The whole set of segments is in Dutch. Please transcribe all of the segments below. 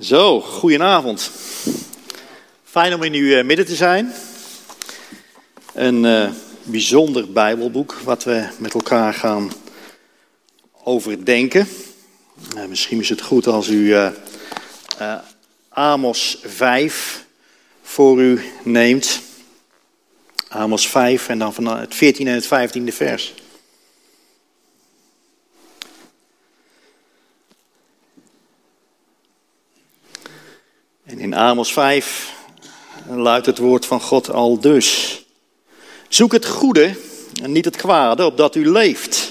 Zo, goedenavond. Fijn om in uw eh, midden te zijn. Een uh, bijzonder Bijbelboek wat we met elkaar gaan overdenken. Uh, misschien is het goed als u Amos 5 voor u neemt. Amos 5 en dan van het 14 en het 15e vers. In Amos 5 luidt het woord van God al dus. Zoek het goede en niet het kwade, opdat u leeft.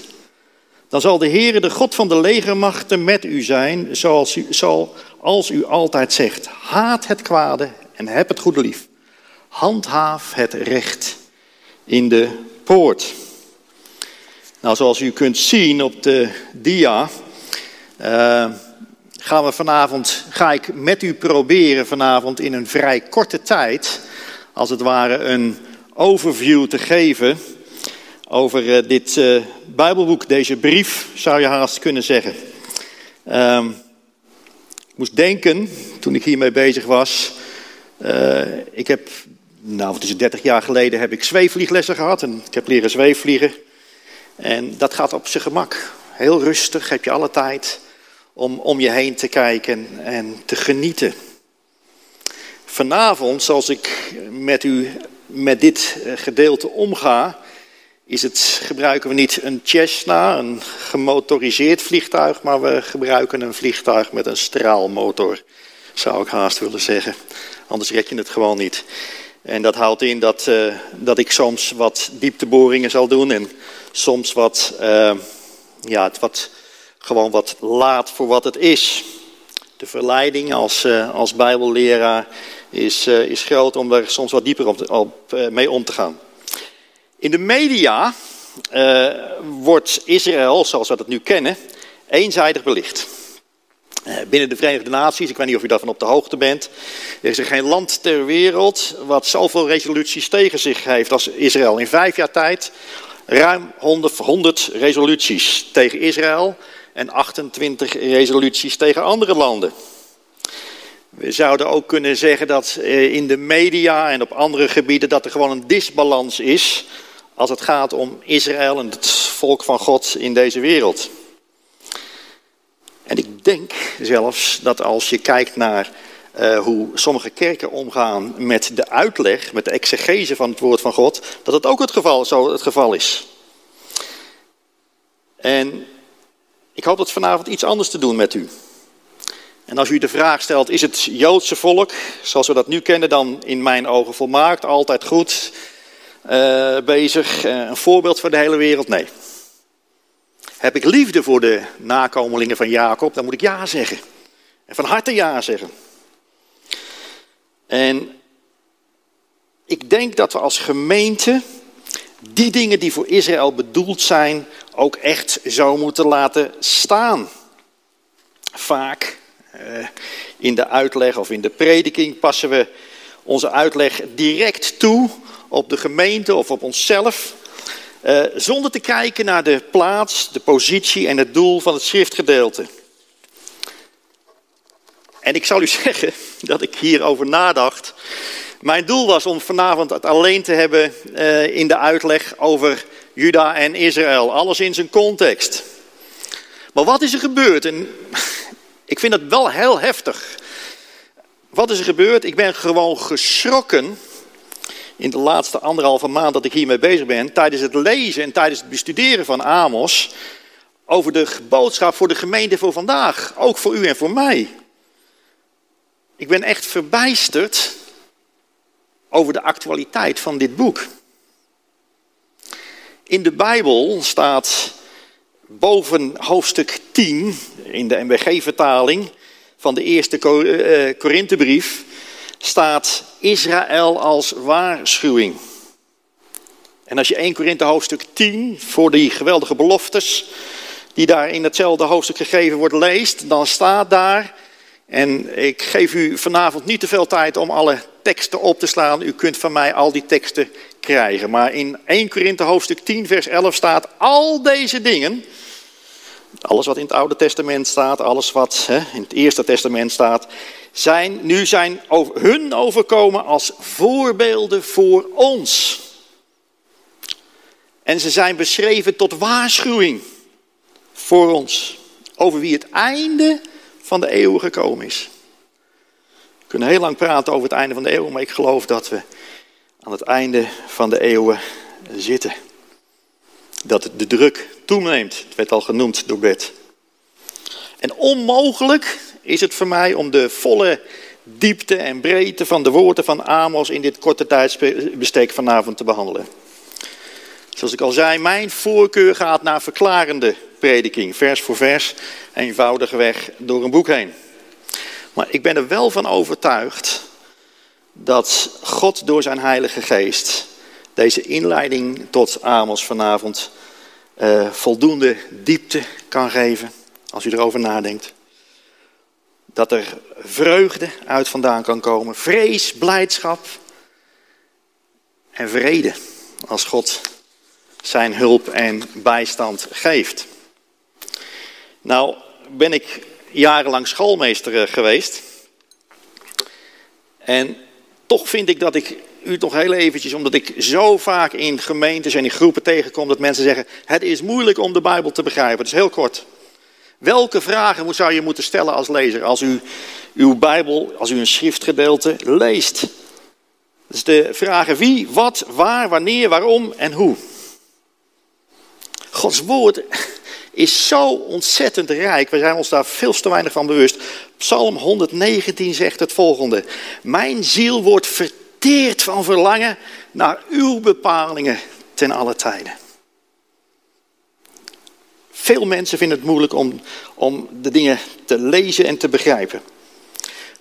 Dan zal de Heere, de God van de legermachten, met u zijn, zoals u, zoals u altijd zegt. Haat het kwade en heb het goede lief. Handhaaf het recht in de poort. Nou, zoals u kunt zien op de dia, uh, gaan we vanavond, ga ik met u proberen vanavond in een vrij korte tijd, als het ware een overview te geven over eh, dit uh, Bijbelboek, deze brief, zou je haast kunnen zeggen. Um, ik moest denken, toen ik hiermee bezig was, uh, ik heb, nou het is 30 jaar geleden, heb ik zweefvlieglessen gehad en ik heb leren zweefvliegen. En dat gaat op zijn gemak. Heel rustig, heb je alle tijd om om je heen te kijken en te genieten. Vanavond, zoals ik met u met dit eh, gedeelte omga, is het, gebruiken we niet een Cessna, een gemotoriseerd vliegtuig, maar we gebruiken een vliegtuig met een straalmotor, zou ik haast willen zeggen. Anders red je het gewoon niet. En dat houdt in dat, uh, dat ik soms wat diepteboringen zal doen en soms wat, uh, ja, wat gewoon wat laat voor wat het is. De verleiding als, uh, als bijbelleraar is, uh, is groot om er soms wat dieper op, op uh, mee om te gaan. In de media wordt Israël, zoals we dat nu kennen, eenzijdig belicht. Binnen de Verenigde Naties, ik weet niet of u daarvan op de hoogte bent, is er geen land ter wereld wat zoveel resoluties tegen zich heeft als Israël. In vijf jaar tijd ruim 100, 100 resoluties tegen Israël en 28 resoluties tegen andere landen. We zouden ook kunnen zeggen dat eh, in de media en op andere gebieden dat er gewoon een disbalans is als het gaat om Israël en het volk van God in deze wereld. En ik denk zelfs dat als je kijkt naar uh, hoe sommige kerken omgaan met de uitleg, met de exegese van het woord van God, dat het ook het geval, zo het geval is. En ik hoop dat vanavond iets anders te doen met u. En als u de vraag stelt, is het Joodse volk, zoals we dat nu kennen, dan in mijn ogen volmaakt, altijd goed uh, bezig, uh, een voorbeeld voor de hele wereld? Nee. Heb ik liefde voor de nakomelingen van Jacob, dan moet ik ja zeggen. En van harte ja zeggen. En ik denk dat we als gemeente die dingen die voor Israël bedoeld zijn, ook echt zo moeten laten staan. Vaak eh, in de uitleg of in de prediking passen we onze uitleg direct toe op de gemeente of op onszelf, eh, zonder te kijken naar de plaats, de positie en het doel van het schriftgedeelte. En ik zal u zeggen dat ik hierover nadacht. Mijn doel was om vanavond het alleen te hebben uh, in de uitleg over Juda en Israël. Alles in zijn context. Maar wat is er gebeurd? En ik vind het wel heel heftig. Wat is er gebeurd? Ik ben gewoon geschrokken in de laatste anderhalve maand dat ik hiermee bezig ben, tijdens het lezen en tijdens het bestuderen van Amos, over de boodschap voor de gemeente voor vandaag, ook voor u en voor mij. Ik ben echt verbijsterd over de actualiteit van dit boek. In de Bijbel staat boven hoofdstuk 10 in de MBG-vertaling van de eerste eh, Korinthebrief staat Israël als waarschuwing. En als je 1 Korinthe hoofdstuk 10 voor die geweldige beloftes die daar in hetzelfde hoofdstuk gegeven wordt leest, dan staat daar, en ik geef u vanavond niet te veel tijd om alle teksten op te slaan. U kunt van mij al die teksten krijgen. Maar in 1 Korinthe hoofdstuk 10 vers 11 staat al deze dingen alles wat in het Oude Testament staat, alles wat hè, in het Eerste Testament staat, zijn nu zijn over, hun overkomen als voorbeelden voor ons. En ze zijn beschreven tot waarschuwing voor ons over wie het einde van de eeuw gekomen is. We kunnen heel lang praten over het einde van de eeuw, maar ik geloof dat we aan het einde van de eeuwen zitten. Dat de druk toeneemt, het werd al genoemd door Bert. En onmogelijk is het voor mij om de volle diepte en breedte van de woorden van Amos in dit korte tijdsbestek vanavond te behandelen. Zoals ik al zei, mijn voorkeur gaat naar verklarende prediking, vers voor vers, eenvoudigweg door een boek heen. Maar ik ben er wel van overtuigd dat God door zijn Heilige Geest deze inleiding tot Amos vanavond uh, voldoende diepte kan geven, als u erover nadenkt. Dat er vreugde uit vandaan kan komen, vrees, blijdschap en vrede als God zijn hulp en bijstand geeft. Nou ben ik jarenlang schoolmeester eh, geweest. En toch vind ik dat ik u toch heel eventjes, omdat ik zo vaak in gemeentes en in groepen tegenkom dat mensen zeggen: Het is moeilijk om de Bijbel te begrijpen. Het is heel kort. Welke vragen zou je moeten stellen als lezer als u uw Bijbel, als u een schriftgedeelte leest? Dus de vragen wie, wat, waar, wanneer, waarom en hoe. Gods woord is zo ontzettend rijk. We zijn ons daar veel te weinig van bewust. Psalm 119 zegt het volgende: Mijn ziel wordt verteerd van verlangen naar uw bepalingen ten alle tijden. Veel mensen vinden het moeilijk om, om de dingen te lezen en te begrijpen.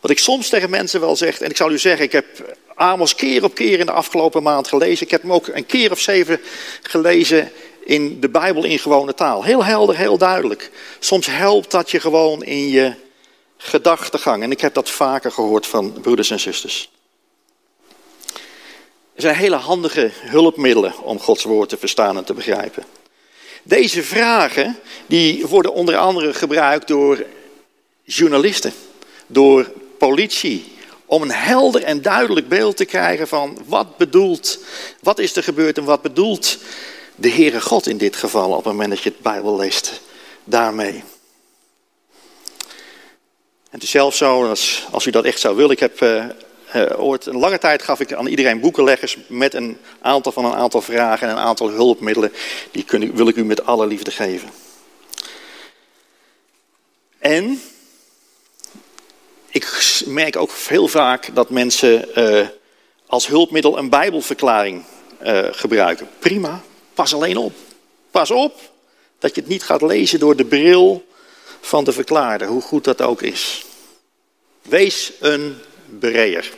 Wat ik soms tegen mensen wel zeg, en ik zal u zeggen, ik heb Amos keer op keer in de afgelopen maand gelezen. Ik heb hem ook een keer of zeven gelezen in de Bijbel in gewone taal. Heel helder, heel duidelijk. Soms helpt dat je gewoon in je gedachtegang. En ik heb dat vaker gehoord van broeders en zusters. Er zijn hele handige hulpmiddelen om Gods woord te verstaan en te begrijpen. Deze vragen die worden onder andere gebruikt door journalisten, door politie, om een helder en duidelijk beeld te krijgen van wat bedoelt, wat is er gebeurd en wat bedoelt de Heere God in dit geval op het moment dat je het Bijbel leest daarmee. Het is zelfs zo, als, als u dat echt zou willen, ik heb uh, ooit een lange tijd gaf ik aan iedereen boekenleggers met een aantal van een aantal vragen en een aantal hulpmiddelen. Die kun, wil ik u met alle liefde geven. En ik merk ook heel vaak dat mensen uh, als hulpmiddel een Bijbelverklaring gebruiken. Prima, Pas alleen op. Pas op dat je het niet gaat lezen door de bril van de verklaarder, hoe goed dat ook is. Wees een bereer.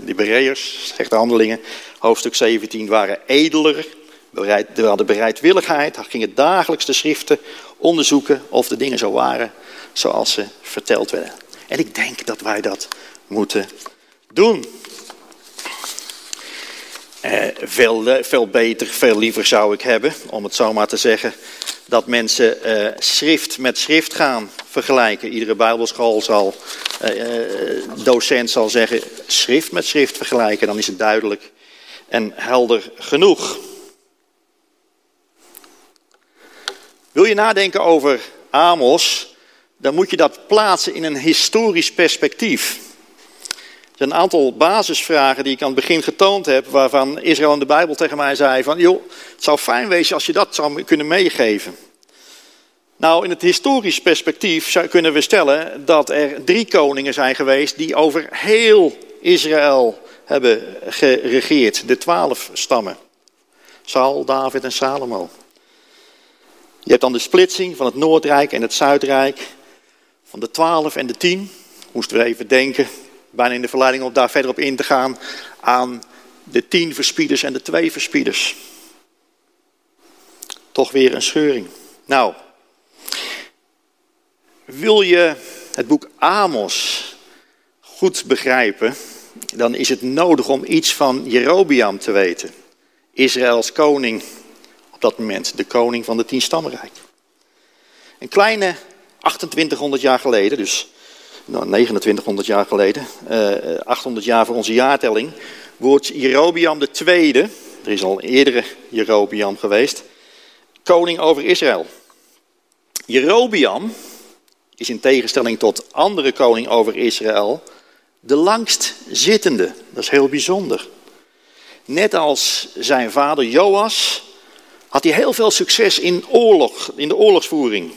Die bereers, zegt de handelingen, hoofdstuk 17, waren edeler, bereid, hadden bereidwilligheid, gingen dagelijks de schriften onderzoeken of de dingen zo waren zoals ze verteld werden. En ik denk dat wij dat moeten doen. Eh, veel, veel beter, veel liever zou ik hebben, om het zo maar te zeggen, dat mensen eh, schrift met schrift gaan vergelijken. Iedere bijbelschool zal, eh, docent zal zeggen, schrift met schrift vergelijken, dan is het duidelijk en helder genoeg. Wil je nadenken over Amos, dan moet je dat plaatsen in een historisch perspectief zijn een aantal basisvragen die ik aan het begin getoond heb, waarvan Israël in de Bijbel tegen mij zei van, joh, het zou fijn wezen als je dat zou kunnen meegeven. Nou, in het historisch perspectief kunnen we stellen dat er drie koningen zijn geweest die over heel Israël hebben geregeerd. De twaalf stammen. Saul, David en Salomo. Je hebt dan de splitsing van het Noordrijk en het Zuidrijk. Van de twaalf en de tien. Moesten we even denken bijna in de verleiding om daar verder op in te gaan, aan de tien verspieders en de twee verspieders. Toch weer een scheuring. Nou, wil je het boek Amos goed begrijpen, dan is het nodig om iets van Jerobiam te weten. Israëls koning op dat moment, de koning van de tien stammenrijk. Een kleine 2800 jaar geleden, dus nou, 2900 jaar geleden, uh, eh, 800 jaar voor onze jaartelling, wordt Jerobiam II, er is al een eerdere Jerobiam geweest, koning over Israël. Jerobiam is in tegenstelling tot andere koning over Israël de langst zittende. Dat is heel bijzonder. Net als zijn vader Joas had hij heel veel succes in oorlog, in de oorlogsvoering.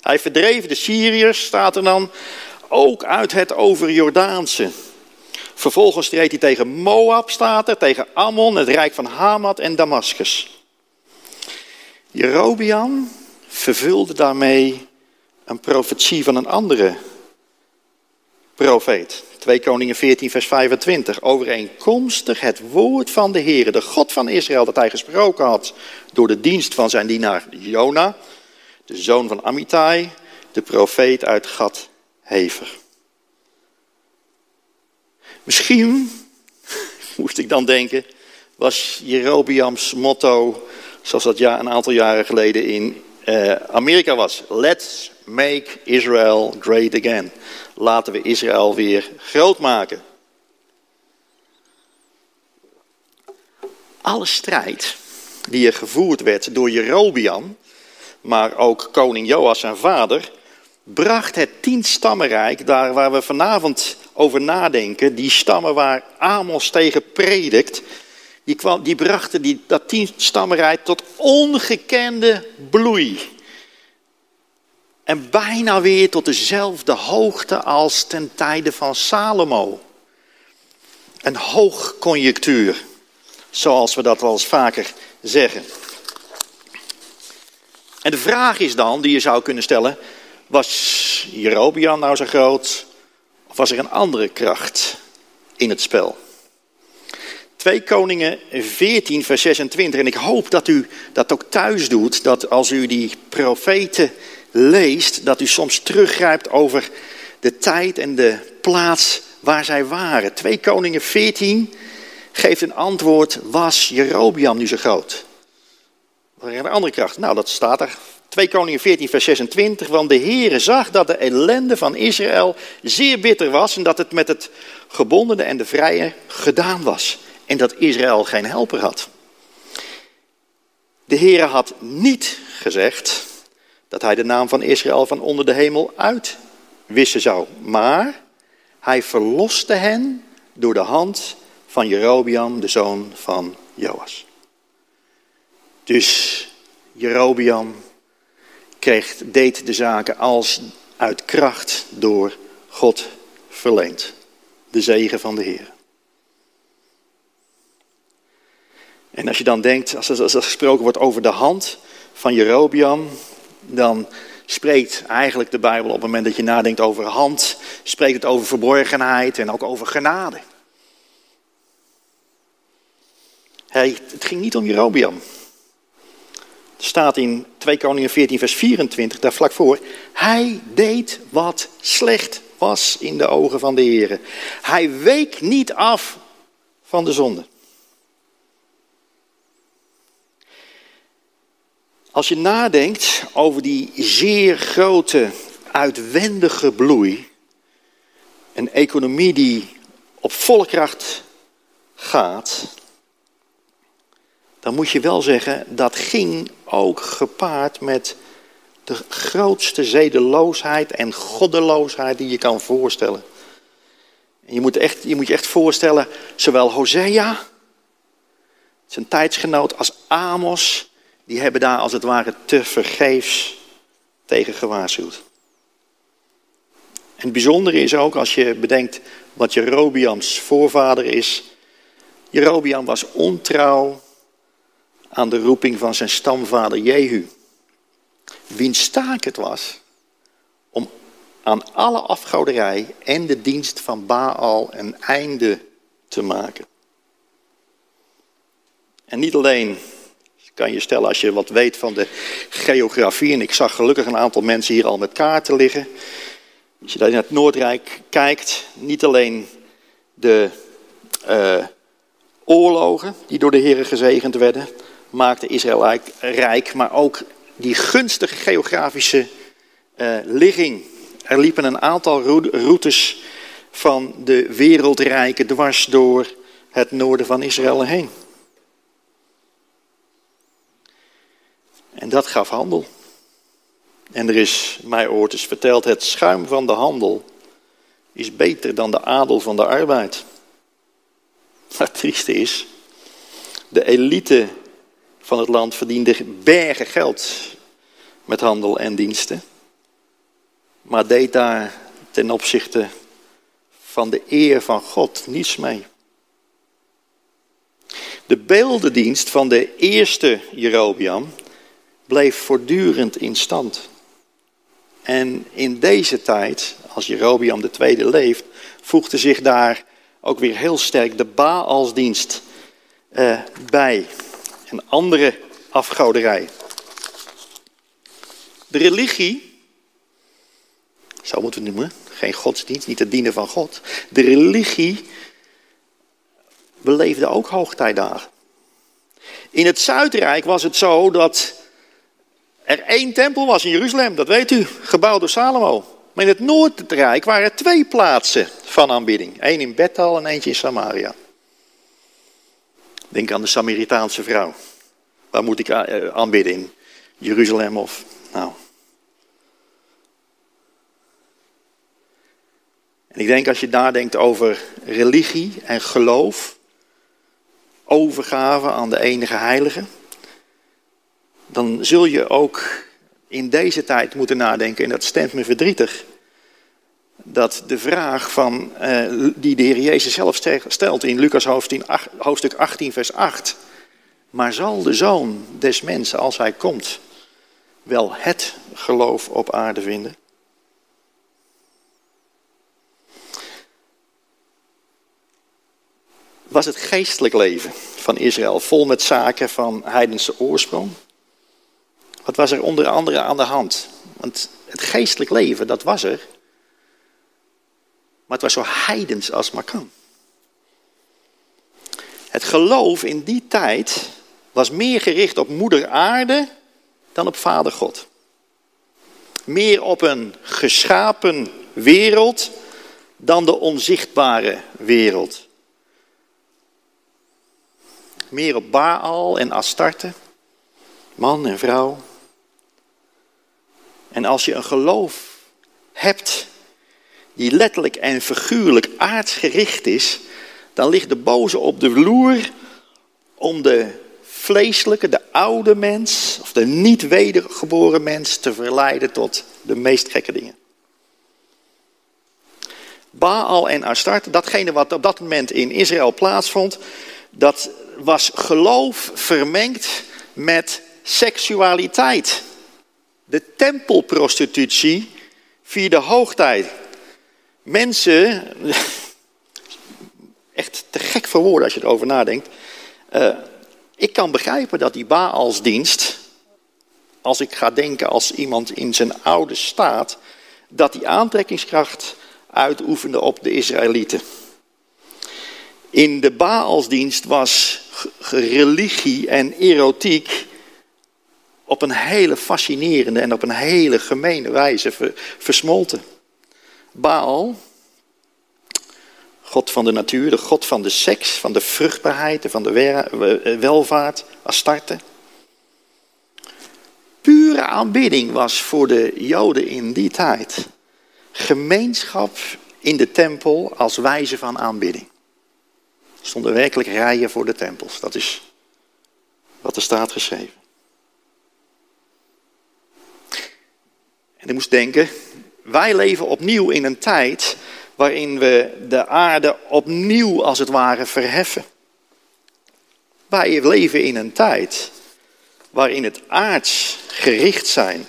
Hij verdreef de Syriërs, staat er dan, ook uit het overjordaanse. Vervolgens treedt hij tegen Moab, staat tegen Ammon, het rijk van Hamad en Damascus. Jerobiam vervulde daarmee een profetie van een andere profeet. 2 Koningen 14, vers 25. Overeenkomstig het woord van de Heer, de God van Israël, dat hij gesproken had door de dienst van zijn dienaar Jona, de zoon van Amittai, de profeet uit Gad Hever. Misschien, moest ik dan denken, was Jerobiams motto, zoals dat ja, een aantal jaren geleden in uh, Amerika was. Let's make Israel great again. Laten we Israël weer groot maken. Alle strijd die er gevoerd werd door Jerobiam, maar ook koning Joas zijn vader, bracht het tienstammenrijk, daar waar we vanavond over nadenken, die stammen waar Amos tegen predikt, die, kwam, die brachten die, dat tienstammenrijk tot ongekende bloei. En bijna weer tot dezelfde hoogte als ten tijde van Salomo. Een hoogconjunctuur, zoals we dat wel eens vaker zeggen. En de vraag is dan, die je zou kunnen stellen, was Jerobian nou zo groot of was er een andere kracht in het spel? 2 Koningen 14, vers 26. En ik hoop dat u dat ook thuis doet, dat als u die profeten leest, dat u soms teruggrijpt over de tijd en de plaats waar zij waren. 2 Koningen 14 geeft een antwoord, was Jerobiam nu zo groot? Is een andere kracht? Nou, dat staat er. 2 Koningen 14, vers 26. Want de Heere zag dat de ellende van Israël zeer bitter was en dat het met het gebondene en de vrije gedaan was. En dat Israël geen helper had. De Heere had niet gezegd dat hij de naam van Israël van onder de hemel uitwissen zou. Maar hij verloste hen door de hand van Jerobiam, de zoon van Joas. Dus Jerobiam deed de zaken als uit kracht door God verleend. De zegen van de Heer. En als je dan denkt, als er, als er gesproken wordt over de hand van Jerobiam, dan spreekt eigenlijk de Bijbel op het moment dat je nadenkt over hand, spreekt het over verborgenheid en ook over genade. Hey, het ging niet om Jerobiam. Staat in 2 Koningen 14, vers 24, daar vlak voor. Hij deed wat slecht was in de ogen van de Heer. Hij week niet af van de zonde. Als je nadenkt over die zeer grote uitwendige bloei, een economie die op volle kracht gaat, dan moet je wel zeggen, dat ging ook gepaard met de grootste zedeloosheid en goddeloosheid die je kan voorstellen. En je, moet echt, je moet je echt voorstellen, zowel Hosea, zijn tijdsgenoot, als Amos, die hebben daar als het ware te vergeefs tegen gewaarschuwd. En het bijzondere is ook als je bedenkt wat Jerobiams voorvader is. Jerobiam was ontrouw aan de roeping van zijn stamvader Jehu. Wiens taak het was om aan alle afgoderij en de dienst van Baal een einde te maken. En niet alleen kan je stellen als je wat weet van de geografie. En ik zag gelukkig een aantal mensen hier al met kaarten liggen. Als je daar naar het Noordrijk kijkt, niet alleen de uh, oorlogen die door de Heren gezegend werden, maakte Israël rijk, maar ook die gunstige geografische uh, ligging. Er liepen een aantal routes van de wereldrijken dwars door het noorden van Israël heen. En dat gaf handel. En er is mij ooit eens verteld, het schuim van de handel is beter dan de adel van de arbeid. Het trieste is, de elite van het land verdiende bergen geld met handel en diensten. Maar deed daar ten opzichte van de eer van God niets mee. De beeldendienst van de eerste Jerobiam bleef voortdurend in stand. En in deze tijd, als Jerobiam de tweede leeft, voegde zich daar ook weer heel sterk de Baalsdienst uh, bij. Een andere afgoderij. De religie, zo moeten we het noemen, geen godsdienst, niet het dienen van God. De religie beleefde ook hoogtijdagen. In het Zuidrijk was het zo dat er één tempel was in Jeruzalem, dat weet u, gebouwd door Salomo. Maar in het Noordrijk waren er twee plaatsen van aanbidding. Eén in Bethel en eentje in Samaria. Denk aan de Samaritaanse vrouw. Waar moet ik eh, aanbidden? In Jeruzalem of... Nou. En ik denk als je nadenkt over religie en geloof, overgave aan de enige heilige, dan zul je ook in deze tijd moeten nadenken, en dat stemt me verdrietig, dat de vraag van, eh, die de Heer Jezus zelf stelt in Lucas hoofdstuk 18, vers 8, maar zal de zoon des mensen, als hij komt, wel het geloof op aarde vinden? Was het geestelijk leven van Israël vol met zaken van heidense oorsprong? Wat was er onder andere aan de hand? Want het geestelijk leven, dat was er. Maar het was zo heidens als maar kan. Het geloof in die tijd was meer gericht op moeder aarde dan op vader God. Meer op een geschapen wereld dan de onzichtbare wereld. Meer op Baal en Astarte, man en vrouw. En als je een geloof hebt die letterlijk en figuurlijk aardsgericht is, dan ligt de boze op de vloer om de vleeselijke, de oude mens, of de niet wedergeboren mens te verleiden tot de meest gekke dingen. Baal en Astarte, datgene wat op dat moment in Israël plaatsvond, dat was geloof vermengd met seksualiteit. De tempelprostitutie vierde hoogtijd. Mensen, echt te gek voor woorden als je erover nadenkt. Uh, ik kan begrijpen dat die Baalsdienst, als ik ga denken als iemand in zijn oude staat, dat die aantrekkingskracht uitoefende op de Israëlieten. In de Baalsdienst was religie en erotiek op een hele fascinerende en op een hele gemene wijze versmolten. Baal, God van de natuur, de God van de seks, van de vruchtbaarheid en van de eh, welvaart, Astarte. Pure aanbidding was voor de Joden in die tijd gemeenschap in de tempel als wijze van aanbidding. Er stonden werkelijk rijen voor de tempels. Dat is wat er staat geschreven. En ik moest denken, wij leven opnieuw in een tijd waarin we de aarde opnieuw als het ware verheffen. Wij leven in een tijd waarin het aards gericht zijn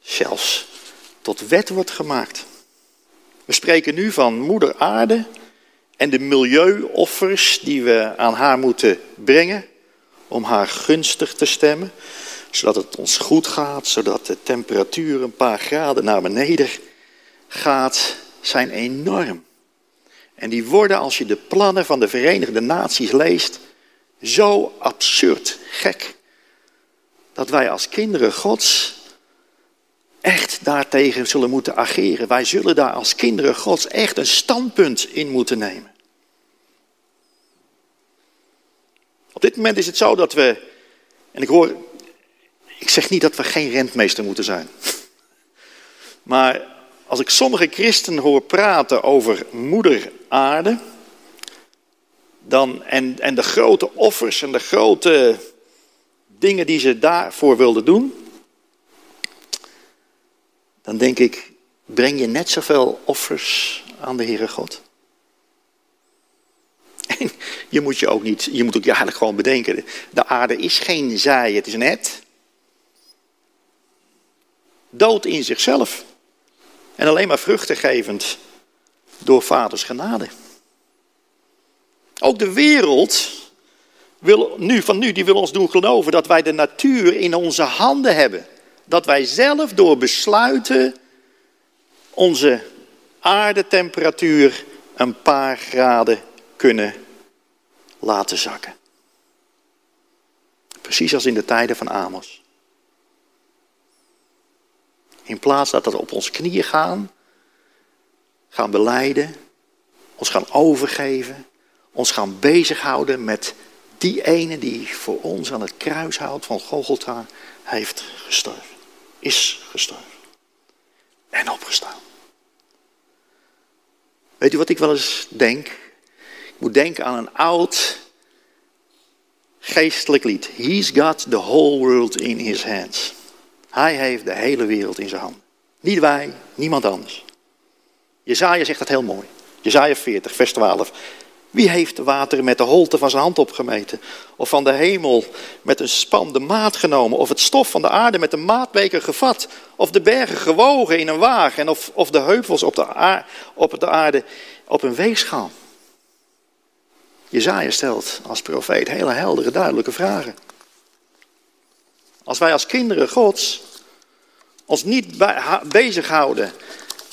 zelfs tot wet wordt gemaakt. We spreken nu van moeder aarde en de milieuoffers die we aan haar moeten brengen om haar gunstig te stemmen zodat het ons goed gaat, zodat de temperatuur een paar graden naar beneden gaat, zijn enorm. En die worden, als je de plannen van de Verenigde Naties leest, zo absurd gek. Dat wij als kinderen Gods echt daartegen zullen moeten ageren. Wij zullen daar als kinderen Gods echt een standpunt in moeten nemen. Op dit moment is het zo dat we, en ik hoor, ik zeg niet dat we geen rentmeester moeten zijn. Maar als ik sommige christenen hoor praten over moeder aarde, dan, en, en de grote offers en de grote dingen die ze daarvoor wilden doen, dan denk ik, breng je net zoveel offers aan de Heere God? En je moet je ook niet, je moet ook eigenlijk gewoon bedenken, de aarde is geen zij, het is een het. Dood in zichzelf. En alleen maar vruchtengevend door vaders genade. Ook de wereld wil nu, van nu, die wil ons doen geloven dat wij de natuur in onze handen hebben. Dat wij zelf door besluiten onze aardetemperatuur een paar graden kunnen laten zakken. Precies als in de tijden van Amos. In plaats dat we op onze knieën gaan, gaan beleiden, ons gaan overgeven, ons gaan bezighouden met die ene die voor ons aan het kruishout van Gogolta heeft gestorven. Is gestorven. En opgestaan. Weet u wat ik wel eens denk? Ik moet denken aan een oud geestelijk lied. He's got the whole world in his hands. Hij heeft de hele wereld in zijn handen. Niet wij, niemand anders. Jezaja zegt dat heel mooi. Jezaja 40, vers 12. Wie heeft de wateren met de holte van zijn hand opgemeten? Of van de hemel met een span de maat genomen? Of het stof van de aarde met een maatbeker gevat? Of de bergen gewogen in een wagen? En of, of de heuvels op de, aarde, op de aarde op een weegschaal? Jezaja stelt als profeet hele heldere, duidelijke vragen. Als wij als kinderen Gods ons niet bezighouden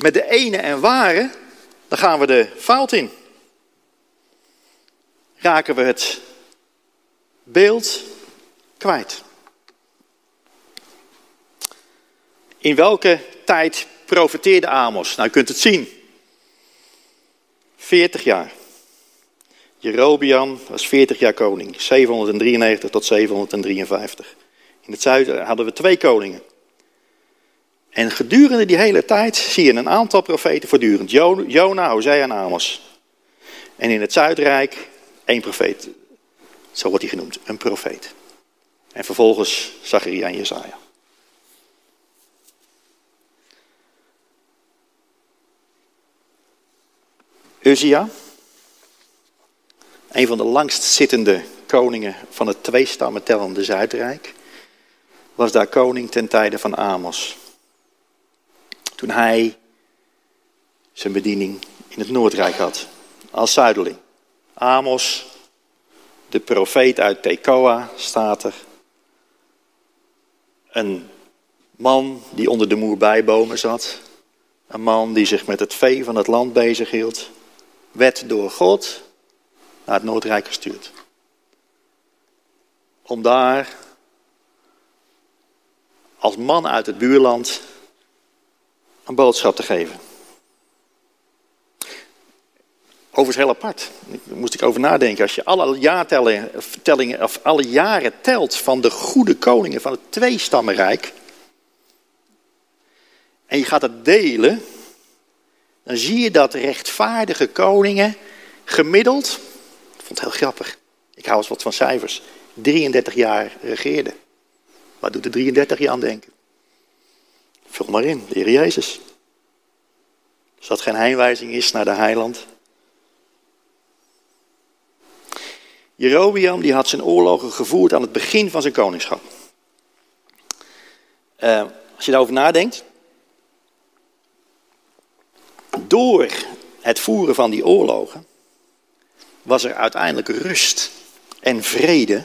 met de ene en ware, dan gaan we de fout in. Raken we het beeld kwijt. In welke tijd profeteerde Amos? Nou, u kunt het zien. 40 jaar. Jerobian was 40 jaar koning, 793 tot 753. In het zuiden hadden we twee koningen. En gedurende die hele tijd zie je een aantal profeten voortdurend. Jona, Hosea en Amos. En in het Zuidrijk één profeet. Zo wordt hij genoemd, een profeet. En vervolgens Zacharia en Jesaja. Uzia, een van de langst zittende koningen van het tweestammen tellende Zuidrijk, was daar koning ten tijde van Amos. Toen hij zijn bediening in het Noordrijk had, als zuideling. Amos, de profeet uit Tekoa, staat er. Een man die onder de moerbijbomen zat. Een man die zich met het vee van het land bezighield. Werd door God naar het Noordrijk gestuurd. Om daar als man uit het buurland een boodschap te geven. Overigens heel apart. Daar moest ik over nadenken. Als je alle jaartellingen, of alle jaren telt van de goede koningen van het tweestammenrijk. En je gaat het delen. Dan zie je dat rechtvaardige koningen gemiddeld. Ik vond het heel grappig. Ik hou eens wat van cijfers. 33 jaar regeerden. Waar doet de 33 je aan denken? Vul maar in, de Heer Jezus. Als dat geen heenwijzing is naar de heiland. Jerobiam die had zijn oorlogen gevoerd aan het begin van zijn koningschap. Uh, als je daarover nadenkt. Door het voeren van die oorlogen was er uiteindelijk rust en vrede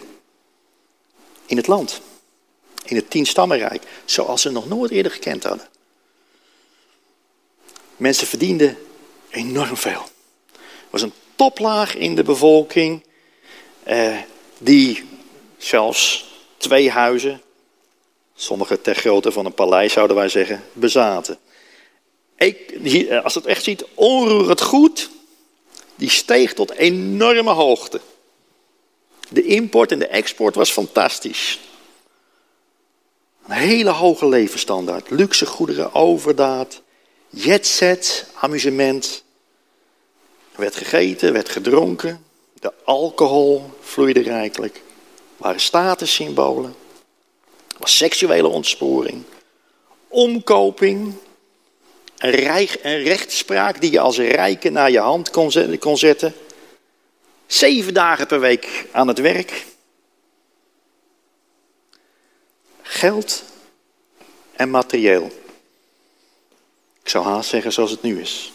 in het land in het tienstammenrijk, zoals ze nog nooit eerder gekend hadden. Mensen verdienden enorm veel. Er was een toplaag in de bevolking eh, die zelfs twee huizen Sommigen ter grootte van een paleis zouden wij zeggen, bezaten. Eh, als het echt ziet, onroerend goed, die steeg tot enorme hoogte. De import en de export was fantastisch. Een hele hoge levensstandaard, luxe goederen, overdaad, jetset, amusement. Er werd gegeten, werd gedronken, de alcohol vloeide rijkelijk. Er waren statussymbolen, er was seksuele ontsporing, omkoping, een, rijk, een rechtspraak die je als rijke naar je hand kon zetten. Zeven dagen per week aan het werk. Geld en materieel. Ik zou haast zeggen zoals het nu is.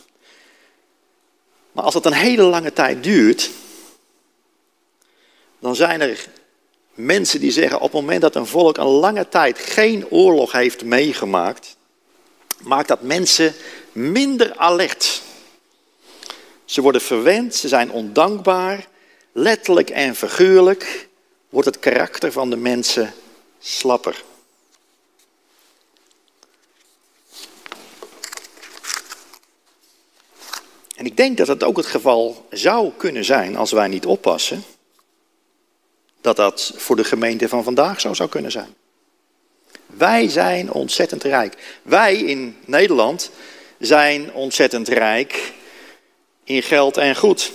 Maar als dat een hele lange tijd duurt, dan zijn er mensen die zeggen op het moment dat een volk een lange tijd geen oorlog heeft meegemaakt, maakt dat mensen minder alert. Ze worden verwend, ze zijn ondankbaar, letterlijk en figuurlijk wordt het karakter van de mensen slapper. En ik denk dat het ook het geval zou kunnen zijn als wij niet oppassen, dat dat voor de gemeente van vandaag zo zou kunnen zijn. Wij zijn ontzettend rijk. Wij in Nederland zijn ontzettend rijk in geld en goed.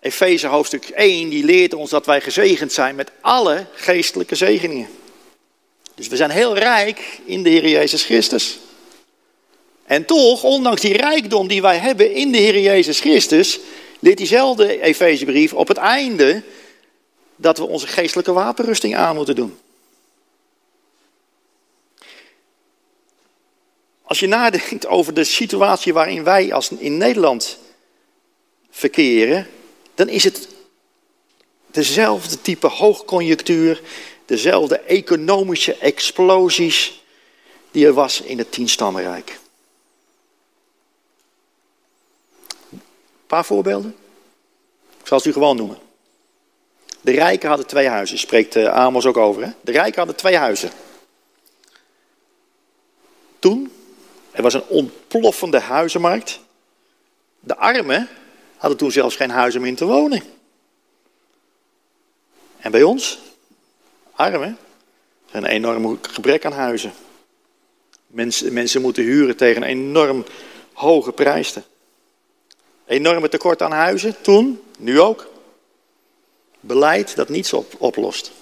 Efeze hoofdstuk 1 die leert ons dat wij gezegend zijn met alle geestelijke zegeningen. Dus we zijn heel rijk in de Heer Jezus Christus. En toch, ondanks die rijkdom die wij hebben in de Heer Jezus Christus, leert diezelfde Efezebrief op het einde dat we onze geestelijke wapenrusting aan moeten doen. Als je nadenkt over de situatie waarin wij als in Nederland verkeren, dan is het dezelfde type hoogconjunctuur, dezelfde economische explosies die er was in het Tienstammenrijk. Paar voorbeelden. Ik zal ze u gewoon noemen. De rijken hadden twee huizen, spreekt eh, Amos ook over. Hè? De rijken hadden twee huizen. Toen, er was een ontploffende huizenmarkt. De armen hadden toen zelfs geen huizen meer in te wonen. En bij ons, armen, een enorm gebrek aan huizen. Mensen, mensen moeten huren tegen enorm hoge prijzen. Enorme tekort aan huizen, toen, nu ook. Beleid dat niets op, oplost.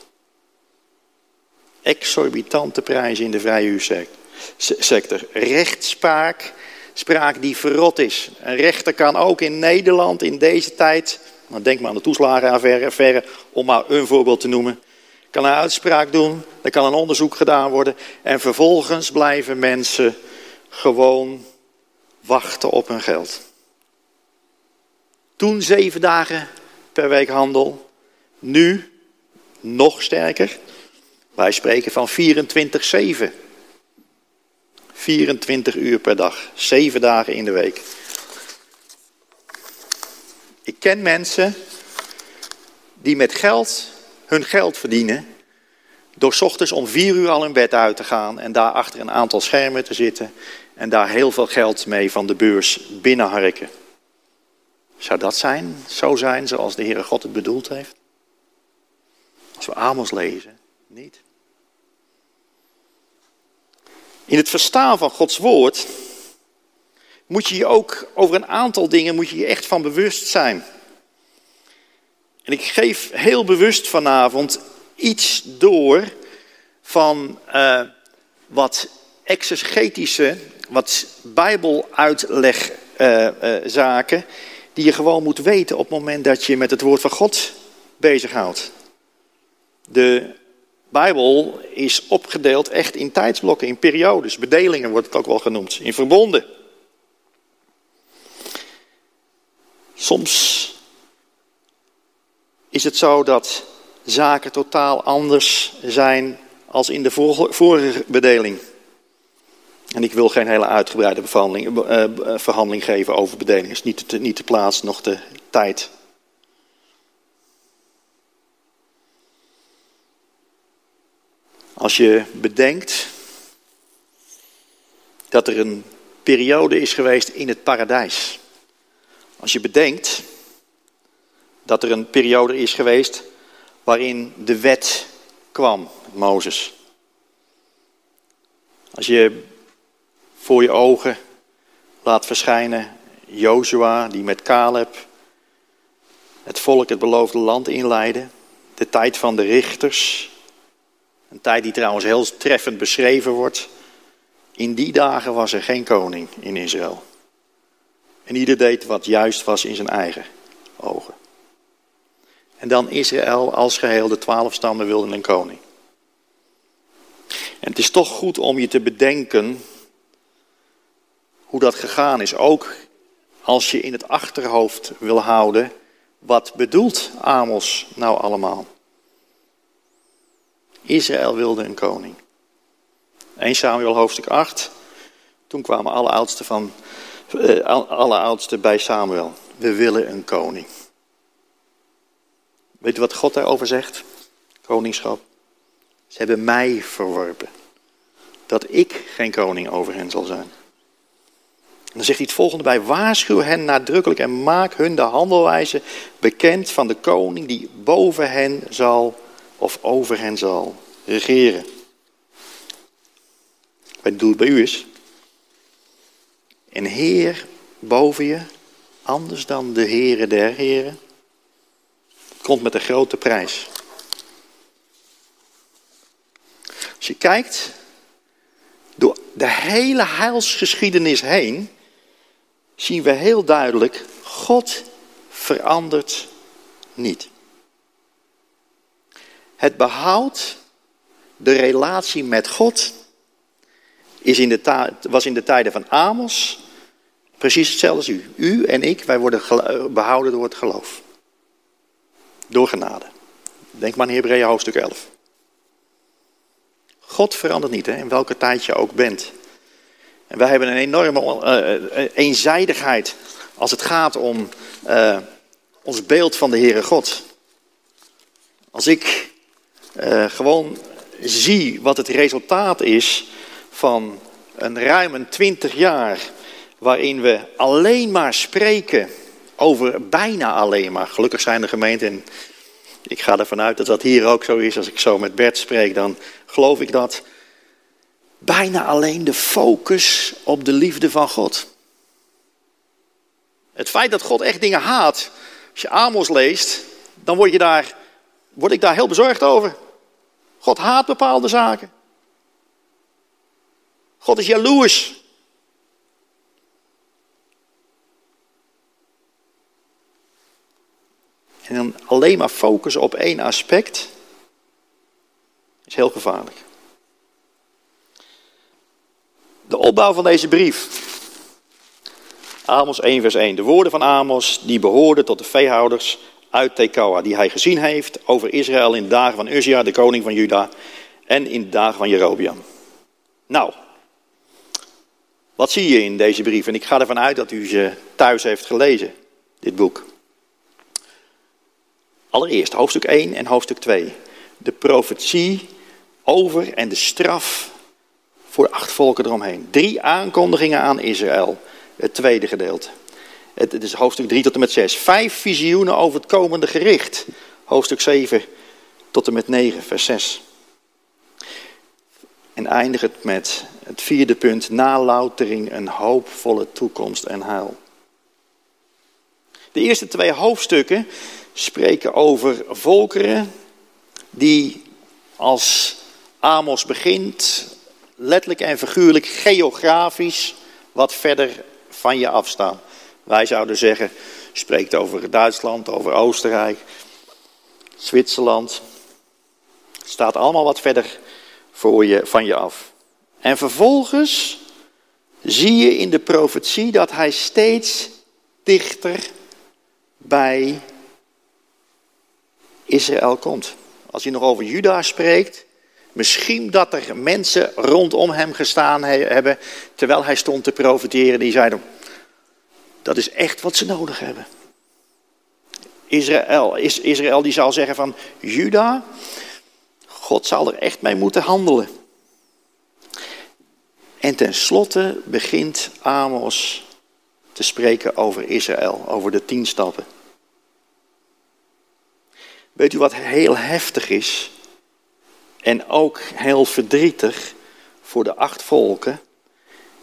Exorbitante prijzen in de vrije sector. Rechtspraak, spraak die verrot is. Een rechter kan ook in Nederland in deze tijd, nou denk maar aan de toeslagenaffaire, om maar een voorbeeld te noemen, kan een uitspraak doen, er kan een onderzoek gedaan worden en vervolgens blijven mensen gewoon wachten op hun geld. Toen zeven dagen per week handel, nu nog sterker. Wij spreken van 24-7. 24 uur per dag, 7 dagen in de week. Ik ken mensen die met geld hun geld verdienen door ochtends om 4 uur al in bed uit te gaan en daar achter een aantal schermen te zitten en daar heel veel geld mee van de beurs binnenharken. Zou dat zijn, zo zijn zoals de Heere God het bedoeld heeft? Als we Amos lezen, niet. In het verstaan van Gods woord moet je je ook over een aantal dingen moet je je echt van bewust zijn. En ik geef heel bewust vanavond iets door van uh, wat exegetische, wat bijbeluitlegzaken, uh, uh, die je gewoon moet weten op het moment dat je met het woord van God bezighoudt. De Bijbel is opgedeeld echt in tijdsblokken, in periodes, bedelingen wordt het ook wel genoemd, in verbonden. Soms is het zo dat zaken totaal anders zijn als in de vorige bedeling. En ik wil geen hele uitgebreide behandeling, uh, verhandeling geven over bedelingen. is niet de, niet de plaats, nog de tijd. Als je bedenkt dat er een periode is geweest in het paradijs. Als je bedenkt dat er een periode is geweest waarin de wet kwam, Mozes. Als je voor je ogen laat verschijnen Jozua die met Caleb het volk het beloofde land inleidde, de tijd van de richters, een tijd die trouwens heel treffend beschreven wordt. In die dagen was er geen koning in Israël. En ieder deed wat juist was in zijn eigen ogen. En dan Israël als geheel, de twaalf stammen wilden een koning. En het is toch goed om je te bedenken hoe dat gegaan is. Ook als je in het achterhoofd wil houden, wat bedoelt Amos nou allemaal? Israël wilde een koning. 1 Samuel hoofdstuk 8. Toen kwamen alle oudsten, van, eh, alle oudsten bij Samuel. We willen een koning. Weet u wat God daarover zegt? Koningschap. Ze hebben mij verworpen. Dat ik geen koning over hen zal zijn. Dan zegt hij het volgende bij: waarschuw hen nadrukkelijk en maak hun de handelwijze bekend van de koning die boven hen zal of over hen zal regeren. Wat doet bij u is? Een heer boven je, anders dan de heren der heren, komt met een grote prijs. Als je kijkt door de hele heilsgeschiedenis heen, zien we heel duidelijk, God verandert niet. Het behoud, de relatie met God, is in de was in de tijden van Amos precies hetzelfde als u. U en ik, wij worden eh, behouden door het geloof. Door genade. Denk maar aan Hebreeën hoofdstuk 11. God verandert niet, hè, in welke tijd je ook bent. En wij hebben een enorme uh, eenzijdigheid als het gaat om uh, ons beeld van de Heere God. Als ik gewoon zie wat het resultaat is van een ruim 20 jaar waarin we alleen maar spreken over bijna alleen maar. Gelukkig zijn de gemeenten, en ik ga ervan uit dat dat hier ook zo is, als ik zo met Bert spreek, dan geloof ik dat bijna alleen de focus op de liefde van God. Het feit dat God echt dingen haat, als je Amos leest, dan word, je daar, word ik daar heel bezorgd over. God haat bepaalde zaken. God is jaloers. En dan alleen maar focussen op één aspect is heel gevaarlijk. De opbouw van deze brief. Amos 1, vers 1. De woorden van Amos, die behoorden tot de veehouders uit Tekoa, die hij gezien heeft over Israël in de dagen van Uzia, de koning van Juda, en in de dagen van Jerobiam. Nou, wat zie je in deze brief? En ik ga ervan uit dat u ze thuis heeft gelezen, dit boek. Allereerst hoofdstuk 1 en hoofdstuk 2. De profetie over en de straf voor acht volken eromheen. Drie aankondigingen aan Israël. Het tweede gedeelte. Het, is hoofdstuk 3 tot en met 6. Vijf visioenen over het komende gericht. Hoofdstuk 7 tot en met 9, vers 6. En eindig het met het vierde punt, naloutering, een hoopvolle toekomst en heil. De eerste twee hoofdstukken spreken over volkeren die als Amos begint, letterlijk en figuurlijk geografisch wat verder van je afstaan. Wij zouden zeggen, spreekt over Duitsland, over Oostenrijk, Zwitserland. Staat allemaal wat verder voor je, van je af. En vervolgens zie je in de profetie dat hij steeds dichter bij Israël komt. Als hij nog over Juda spreekt, misschien dat er mensen rondom hem gestaan hebben terwijl hij stond te profiteren, die zeiden, dat is echt wat ze nodig hebben. Israël, Israël die zal zeggen van, Juda, God zal er echt mee moeten handelen. En tenslotte begint Amos te spreken over Israël, over de tien stappen. Weet u wat heel heftig is en ook heel verdrietig voor de acht volken?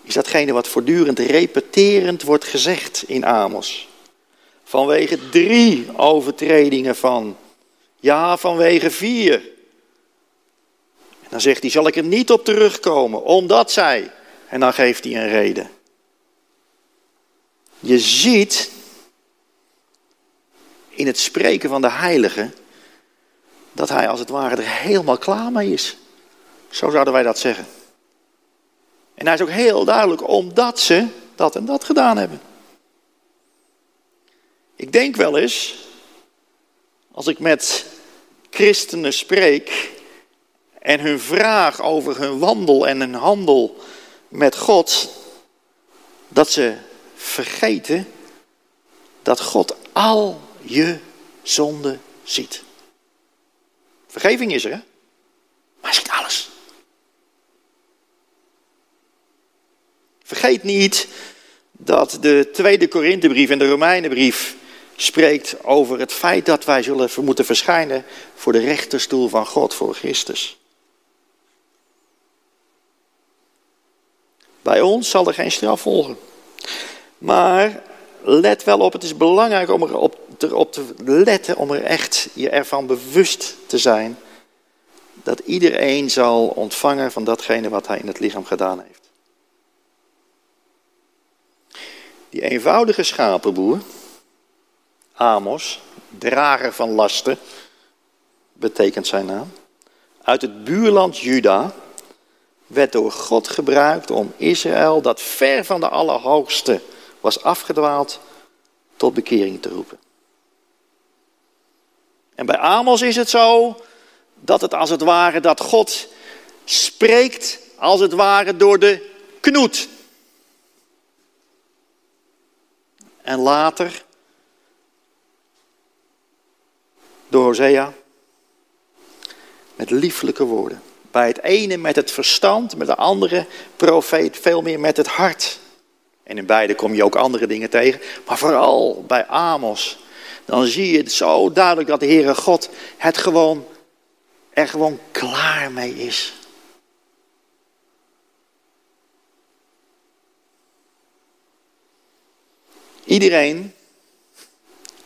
Is datgene wat voortdurend repeterend wordt gezegd in Amos. Vanwege drie overtredingen van, ja, vanwege vier. En dan zegt hij, zal ik er niet op terugkomen, omdat zij. En dan geeft hij een reden. Je ziet in het spreken van de heilige dat hij als het ware er helemaal klaar mee is. Zo zouden wij dat zeggen. En hij is ook heel duidelijk omdat ze dat en dat gedaan hebben. Ik denk wel eens, als ik met christenen spreek en hun vraag over hun wandel en hun handel met God, dat ze vergeten dat God al je zonde ziet. Vergeving is er, hè? Maar hij ziet alles. Vergeet niet dat de tweede Korinthebrief en de Romeinenbrief spreekt over het feit dat wij zullen moeten verschijnen voor de rechterstoel van God, voor Christus. Bij ons zal er geen straf volgen. Maar let wel op, het is belangrijk om erop erop te letten, om er echt je ervan bewust te zijn dat iedereen zal ontvangen van datgene wat hij in het lichaam gedaan heeft. Die eenvoudige schapenboer, Amos, drager van lasten, betekent zijn naam, uit het buurland Juda, werd door God gebruikt om Israël, dat ver van de Allerhoogste was afgedwaald, tot bekering te roepen. En bij Amos is het zo dat het als het ware dat God spreekt als het ware door de knoet. En later door Hosea met lieflijke woorden. Bij het ene met het verstand, met de andere profeet veel meer met het hart. En in beide kom je ook andere dingen tegen, maar vooral bij Amos. Dan zie je het zo duidelijk dat de Heere God het gewoon, er gewoon klaar mee is. Iedereen,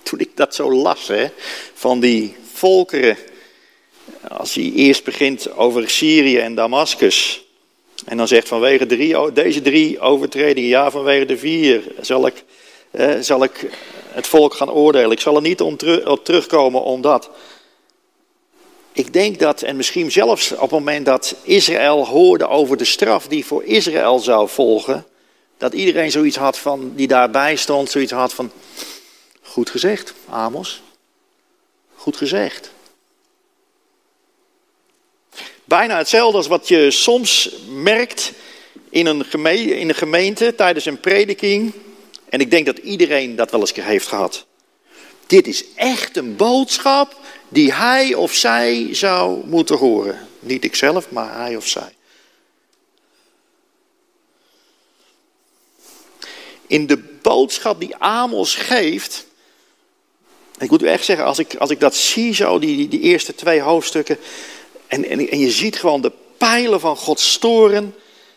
toen ik dat zo las, hè, van die volkeren, als hij eerst begint over Syrië en Damascus, en dan zegt vanwege drie, deze drie overtredingen, ja vanwege de vier, zal ik, zal ik het volk gaan oordelen. Ik zal er niet om op terugkomen omdat. Ik denk dat, en misschien zelfs op het moment dat Israël hoorde over de straf die voor Israël zou volgen, dat iedereen zoiets had van, die daarbij stond, zoiets had van, goed gezegd, Amos. Goed gezegd. Bijna hetzelfde als wat je soms merkt in een, gemeente, in een gemeente tijdens een prediking. En ik denk dat iedereen dat wel eens heeft gehad. Dit is echt een boodschap die hij of zij zou moeten horen. Niet ikzelf, maar hij of zij. In de boodschap die Amos geeft. Ik moet u echt zeggen, als ik, als ik dat zie, zo, die, die, eerste twee hoofdstukken. En, en, je ziet gewoon de pijlen van Gods storen.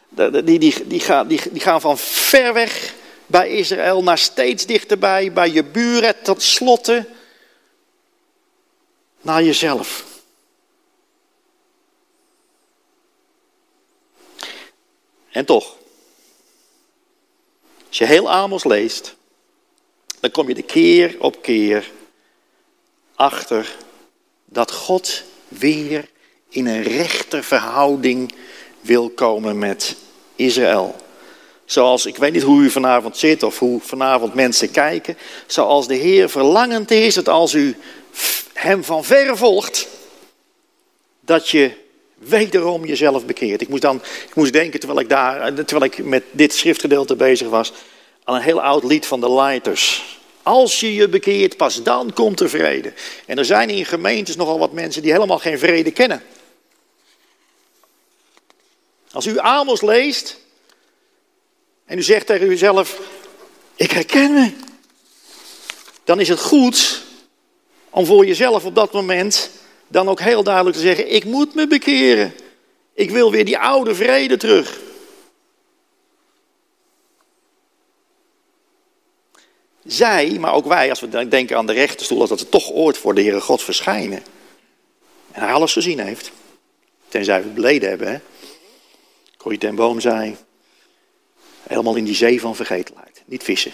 Die, die, die, die, gaan, die, die gaan van ver weg bij Israël naar steeds dichterbij, bij je buren, tot slotte naar jezelf. En toch, als je heel Amos leest, dan kom je de keer op keer achter dat God weer in een rechter verhouding wil komen met Israël. Zoals, ik weet niet hoe u vanavond zit of hoe vanavond mensen kijken. Zoals de Heer verlangend is dat als u hem van verre volgt, dat je wederom jezelf bekeert. Ik moest, dan, ik moest denken, terwijl ik, daar, terwijl ik met dit schriftgedeelte bezig was, aan een heel oud lied van de Lighters. Als je je bekeert, pas dan komt er vrede. En er zijn in gemeentes nogal wat mensen die helemaal geen vrede kennen. Als u Amos leest en u zegt tegen uzelf, ik herken me, dan is het goed om voor jezelf op dat moment dan ook heel duidelijk te zeggen, ik moet me bekeren. Ik wil weer die oude vrede terug. Zij, maar ook wij, als we denken aan de rechterstoel, dat het toch ooit voor de Heere God verschijnen. En hij alles gezien heeft. Tenzij we beleden hebben. Hè? Corrie ten Boom zei, helemaal in die zee van vergetelheid. Niet vissen.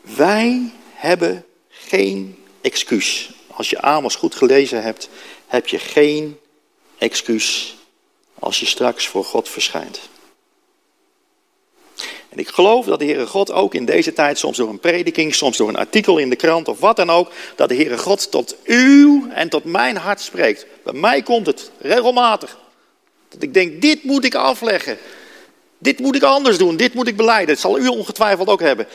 Wij hebben geen excuus. Als je Amos goed gelezen hebt, heb je geen excuus als je straks voor God verschijnt. En ik geloof dat de Heere God ook in deze tijd, soms door een prediking, soms door een artikel in de krant of wat dan ook, dat de Heere God tot uw en tot mijn hart spreekt. Bij mij komt het regelmatig. Dat ik denk, dit moet ik afleggen. Dit moet ik anders doen, dit moet ik beleiden. Dat zal u ongetwijfeld ook hebben.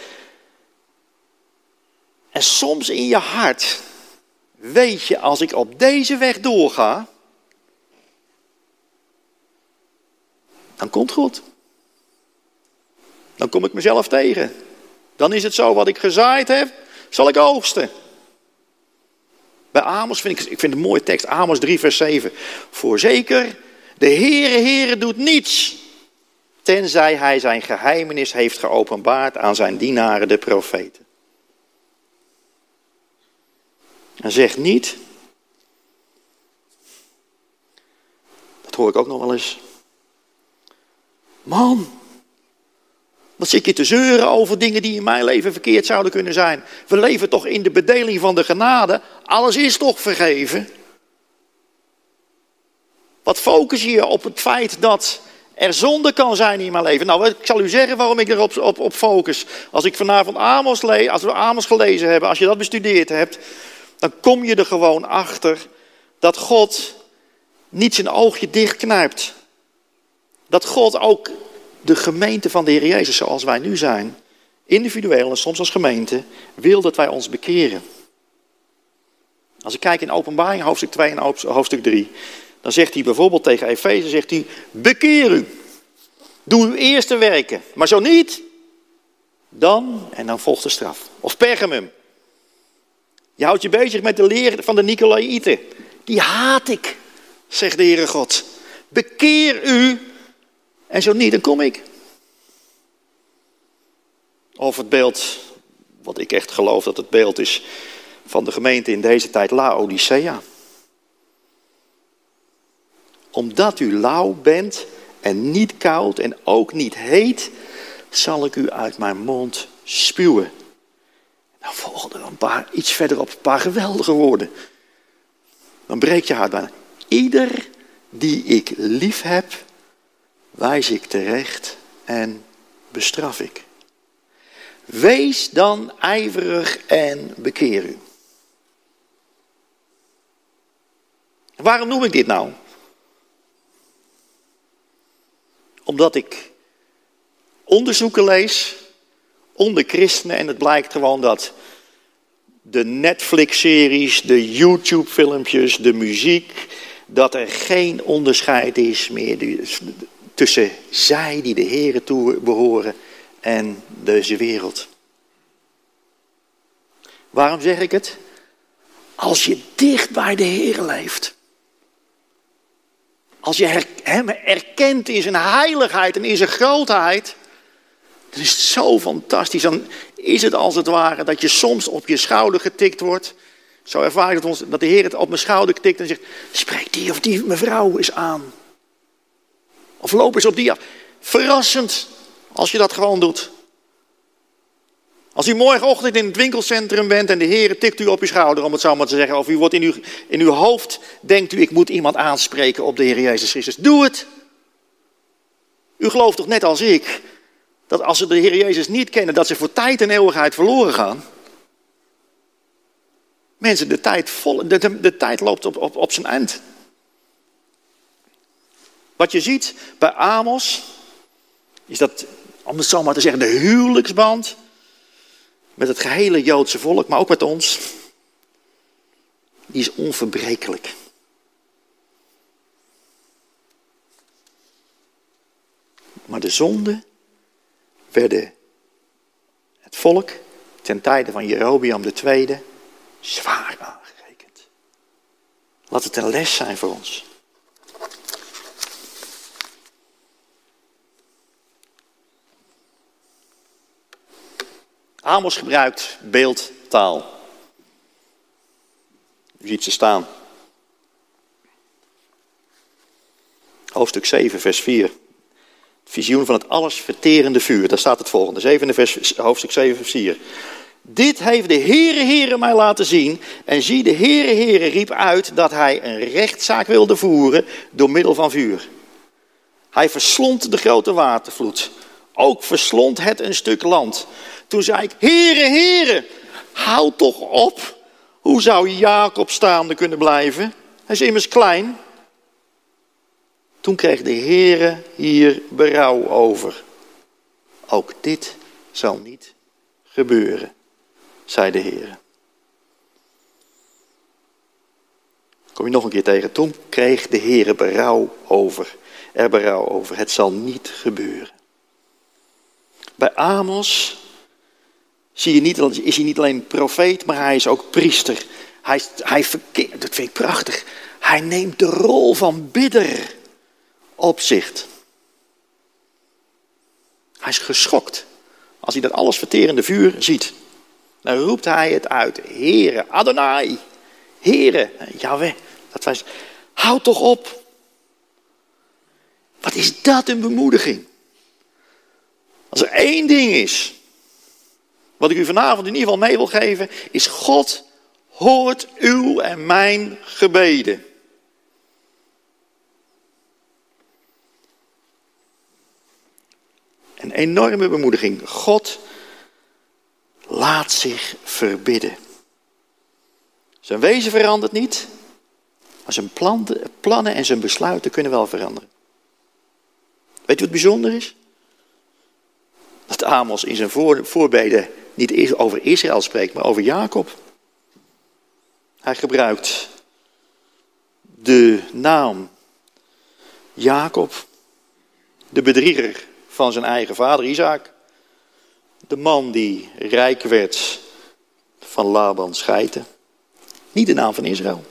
En soms in je hart weet je, als ik op deze weg doorga, dan komt goed. Dan kom ik mezelf tegen. Dan is het zo, wat ik gezaaid heb, zal ik oogsten. Bij Amos vind ik, ik vind een mooie tekst, Amos 3 vers 7. Voorzeker, de Heere Heere doet niets, tenzij hij zijn geheimenis heeft geopenbaard aan zijn dienaren de profeten. En zegt niet, dat hoor ik ook nog wel eens, man, wat zit je te zeuren over dingen die in mijn leven verkeerd zouden kunnen zijn? We leven toch in de bedeling van de genade. Alles is toch vergeven? Wat focus je op het feit dat er zonde kan zijn in mijn leven? Nou, ik zal u zeggen waarom ik erop op, op focus. Als ik vanavond Amos lees, als we Amos gelezen hebben, als je dat bestudeerd hebt, dan kom je er gewoon achter dat God niet zijn oogje dichtknijpt. Dat God ook de gemeente van de Heer Jezus zoals wij nu zijn, individueel en soms als gemeente, wil dat wij ons bekeren. Als ik kijk in openbaring hoofdstuk 2 en hoofdstuk 3, dan zegt hij bijvoorbeeld tegen Efeze, zegt hij, bekeer u. Doe uw eerste werken. Maar zo niet, dan, en dan volgt de straf. Of Pergamum. Je houdt je bezig met de leer van de Nicolaïten. Die haat ik, zegt de Heere God. Bekeer u en zo niet, dan kom ik. Of het beeld, wat ik echt geloof dat het beeld is van de gemeente in deze tijd, Laodicea. Omdat u lauw bent en niet koud en ook niet heet, zal ik u uit mijn mond spuwen. Dan volgen er een paar, iets verderop, een paar geweldige woorden. Dan breekt je hart bijna. Ieder die ik lief heb, wijs ik terecht en bestraf ik. Wees dan ijverig en bekeer u. Waarom noem ik dit nou? Omdat ik onderzoeken lees onder christenen en het blijkt gewoon dat de Netflix-series, de YouTube-filmpjes, de muziek, dat er geen onderscheid is meer tussen zij die de Here toe behoren en deze wereld. Waarom zeg ik het? Als je dicht bij de Heer leeft. Als je hem erkent in zijn heiligheid en in zijn grootheid. Dan is het zo fantastisch. Dan is het als het ware dat je soms op je schouder getikt wordt. Zo ervaar ik het dat de Heer het op mijn schouder tikt en zegt: Spreek die of die mevrouw eens aan. Of loop eens op die. Verrassend als je dat gewoon doet. Als u morgenochtend in het winkelcentrum bent en de Heer tikt u op uw schouder, om het zo maar te zeggen, of u wordt in uw, in uw hoofd, denkt u, ik moet iemand aanspreken op de Heer Jezus Christus. Doe het. U gelooft toch net als ik, dat als ze de Heer Jezus niet kennen, dat ze voor tijd en eeuwigheid verloren gaan? Mensen, de tijd, vol, de, de, tijd loopt op, op, op zijn eind. Wat je ziet bij Amos, is dat, om het zo maar te zeggen, de huwelijksband met het gehele Joodse volk, maar ook met ons, die is onverbrekelijk. Maar de zonden werden het volk ten tijde van Jerobiam II zwaar aangerekend. Laat het een les zijn voor ons. Amos gebruikt beeldtaal. U ziet ze staan. Hoofdstuk 7, vers 4. Het visioen van het allesverterende vuur. Daar staat het volgende. Vers, hoofdstuk 7, vers 4. Dit heeft de Heere Heere mij laten zien. En zie, de Heere Heere riep uit dat hij een rechtszaak wilde voeren door middel van vuur. Hij verslond de grote watervloed. Ook verslond het een stuk land. Toen zei ik, Heere, Heere, hou toch op. Hoe zou Jacob staande kunnen blijven? Hij is immers klein. Toen kreeg de Heere hier berouw over. Ook dit zal niet gebeuren, zei de Heere. Kom je nog een keer tegen. Toen kreeg de Heere berouw over. Er berouw over. Het zal niet gebeuren. Bij Amos zie je niet, is hij niet alleen profeet, maar hij is ook priester. Hij, hij verkeert, dat vind ik prachtig. Hij neemt de rol van bidder op zich. Hij is geschokt als hij dat alles verterende vuur ziet. Dan roept hij het uit. Heere, Adonai, Heere, Yahweh. Dat was, houd toch op. Wat is dat een bemoediging. Als er één ding is, wat ik u vanavond in ieder geval mee wil geven, is God hoort uw en mijn gebeden. Een enorme bemoediging. God laat zich verbidden. Zijn wezen verandert niet, maar zijn plannen en zijn besluiten kunnen wel veranderen. Weet u wat bijzonder is? Dat Amos in zijn voorbeden niet over Israël spreekt, maar over Jacob. Hij gebruikt de naam Jacob, de bedrieger van zijn eigen vader Isaac. De man die rijk werd van Laban scheiden. Niet de naam van Israël.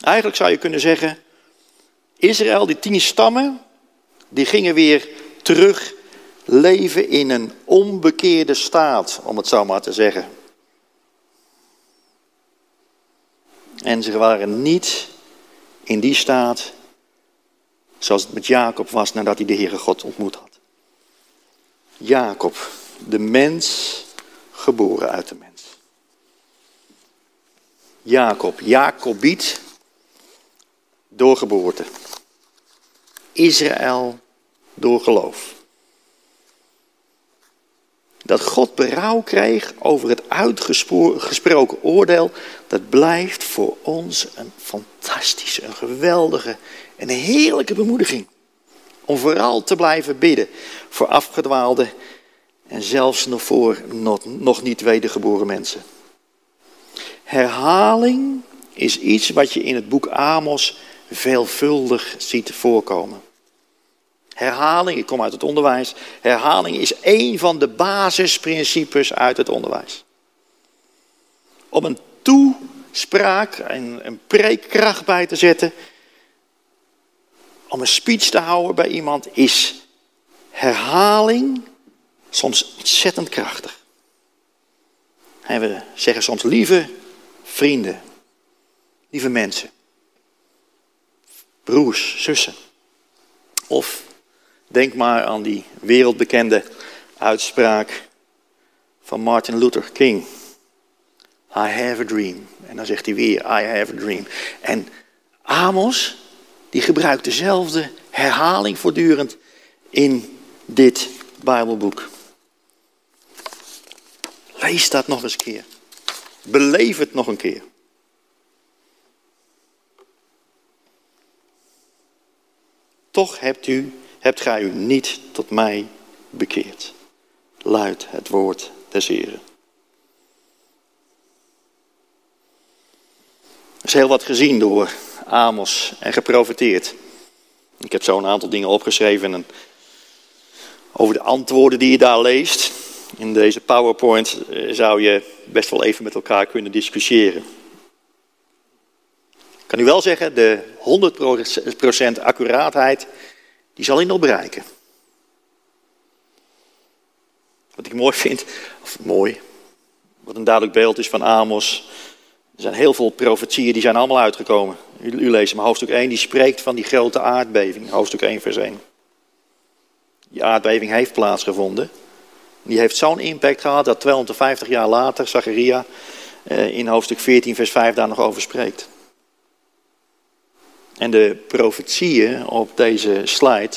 Eigenlijk zou je kunnen zeggen, Israël, die tien stammen, die gingen weer terug leven in een onbekeerde staat, om het zo maar te zeggen. En ze waren niet in die staat zoals het met Jacob was nadat hij de Heere God ontmoet had. Jacob, de mens, geboren uit de mens. Jacob, Jacobiet, door geboorte. Israël door geloof. Dat God berouw kreeg over het uitgesproken oordeel, dat blijft voor ons een fantastische, een geweldige en een heerlijke bemoediging. Om vooral te blijven bidden voor afgedwaalde en zelfs nog voor nog niet wedergeboren mensen. Herhaling is iets wat je in het boek Amos veelvuldig ziet voorkomen. Herhaling, ik kom uit het onderwijs, herhaling is één van de basisprincipes uit het onderwijs. Om een toespraak en een preekkracht bij te zetten, om een speech te houden bij iemand, is herhaling soms ontzettend krachtig. En we zeggen soms lieve vrienden, lieve mensen, broers, zussen. Of Denk maar aan die wereldbekende uitspraak van Martin Luther King. I have a dream. En dan zegt hij weer, I have a dream. En Amos, die gebruikt dezelfde herhaling voortdurend in dit Bijbelboek. Lees dat nog eens een keer. Beleef het nog een keer. Toch hebt u hebt gij u niet tot mij bekeerd. Luidt het woord des Heren. Er is heel wat gezien door Amos en geprofiteerd. Ik heb zo een aantal dingen opgeschreven en over de antwoorden die je daar leest. In deze PowerPoint eh, zou je best wel even met elkaar kunnen discussiëren. Ik kan u wel zeggen, de 100% accuraatheid, die zal hij nog bereiken. Wat ik mooi vind, of mooi, wat een duidelijk beeld is van Amos. Er zijn heel veel profetieën, die zijn allemaal uitgekomen. U, leest maar hoofdstuk 1, die spreekt van die grote aardbeving. Hoofdstuk 1, vers 1. Die aardbeving heeft plaatsgevonden. Die heeft zo'n impact gehad dat 250 jaar later Zacharia eh, in hoofdstuk 14, vers 5 daar nog over spreekt. En de profetieën op deze slide,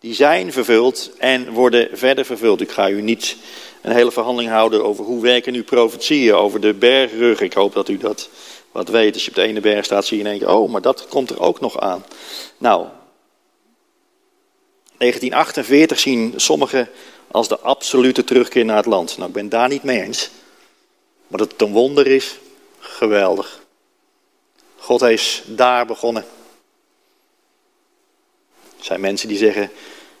die zijn vervuld en worden verder vervuld. Ik ga u niet een hele verhandeling houden over hoe werken nu profetieën, over de bergrug. Ik hoop dat u dat wat weet. Als je op de ene berg staat, zie je in één keer, oh, maar dat komt er ook nog aan. Nou, 1948 zien sommigen als de absolute terugkeer naar het land. Nou, ik ben daar niet mee eens. Maar dat het een wonder is, geweldig. God is daar begonnen. Er zijn mensen die zeggen,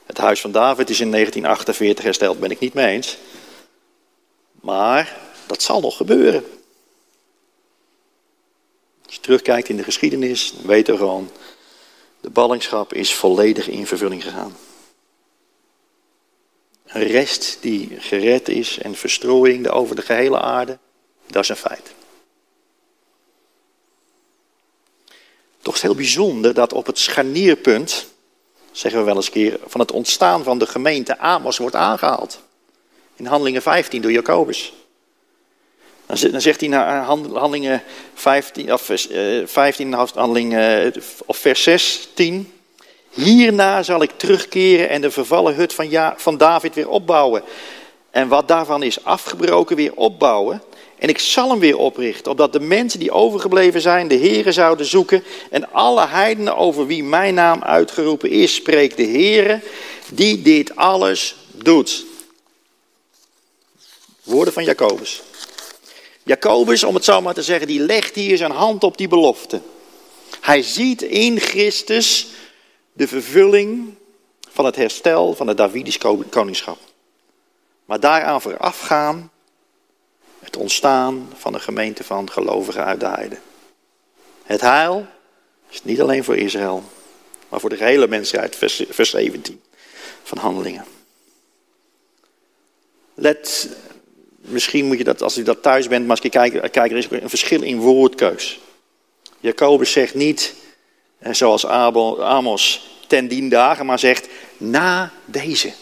het huis van David is in 1948 hersteld, ben ik niet mee eens. Maar dat zal nog gebeuren. Als je terugkijkt in de geschiedenis, weten we gewoon, de ballingschap is volledig in vervulling gegaan. Een rest die gered is en verstrooiing over de gehele aarde, dat is een feit. Toch is het heel bijzonder dat op het scharnierpunt, zeggen we wel eens een keer, van het ontstaan van de gemeente Amos wordt aangehaald. In Handelingen 15 door Jacobus. Dan zegt hij naar Handelingen 15, of 15 eh, handelingen, of vers 16. Hierna zal ik terugkeren en de vervallen hut van, ja, van David weer opbouwen. En wat daarvan is afgebroken weer opbouwen. En ik zal hem weer oprichten, opdat de mensen die overgebleven zijn de Here zouden zoeken. En alle heidenen over wie mijn naam uitgeroepen is, spreekt de Here, die dit alles doet. Woorden van Jacobus. Jacobus, om het zo maar te zeggen, die legt hier zijn hand op die belofte. Hij ziet in Christus de vervulling van het herstel van het Davidisch koningschap. Maar daaraan voorafgaan het ontstaan van een gemeente van gelovigen uit de heiden. Het heil is niet alleen voor Israël, maar voor de gehele mensheid, vers 17 van Handelingen. Let, misschien moet je dat, als u dat thuis bent, maar als je kijkt, kijk, er is een verschil in woordkeus. Jacobus zegt niet, eh, zoals Amos, ten dien dagen, maar zegt na deze.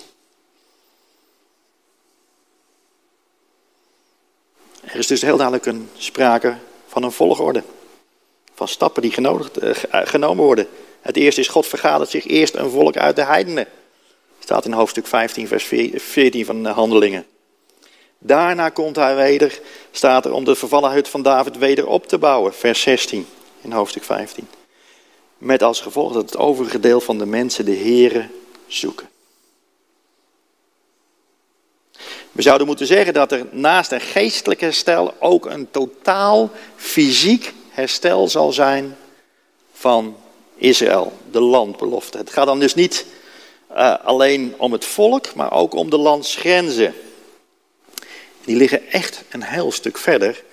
Er is dus heel duidelijk een sprake van een volgorde. Van stappen die genodigd, eh, eh, genomen worden. Het eerste is, God vergadert zich eerst een volk uit de heidenen. Staat in hoofdstuk 15, vers 14 van de Handelingen. Daarna komt hij weder, staat er, om de vervallen hut van David weder op te bouwen. Vers 16 in hoofdstuk 15. Met als gevolg dat het overige deel van de mensen de Here zoeken. We zouden moeten zeggen dat er naast een geestelijk herstel ook een totaal fysiek herstel zal zijn van Israël, de landbelofte. Het gaat dan dus niet uh, alleen om het volk, maar ook om de landsgrenzen. Die liggen echt een heel stuk verder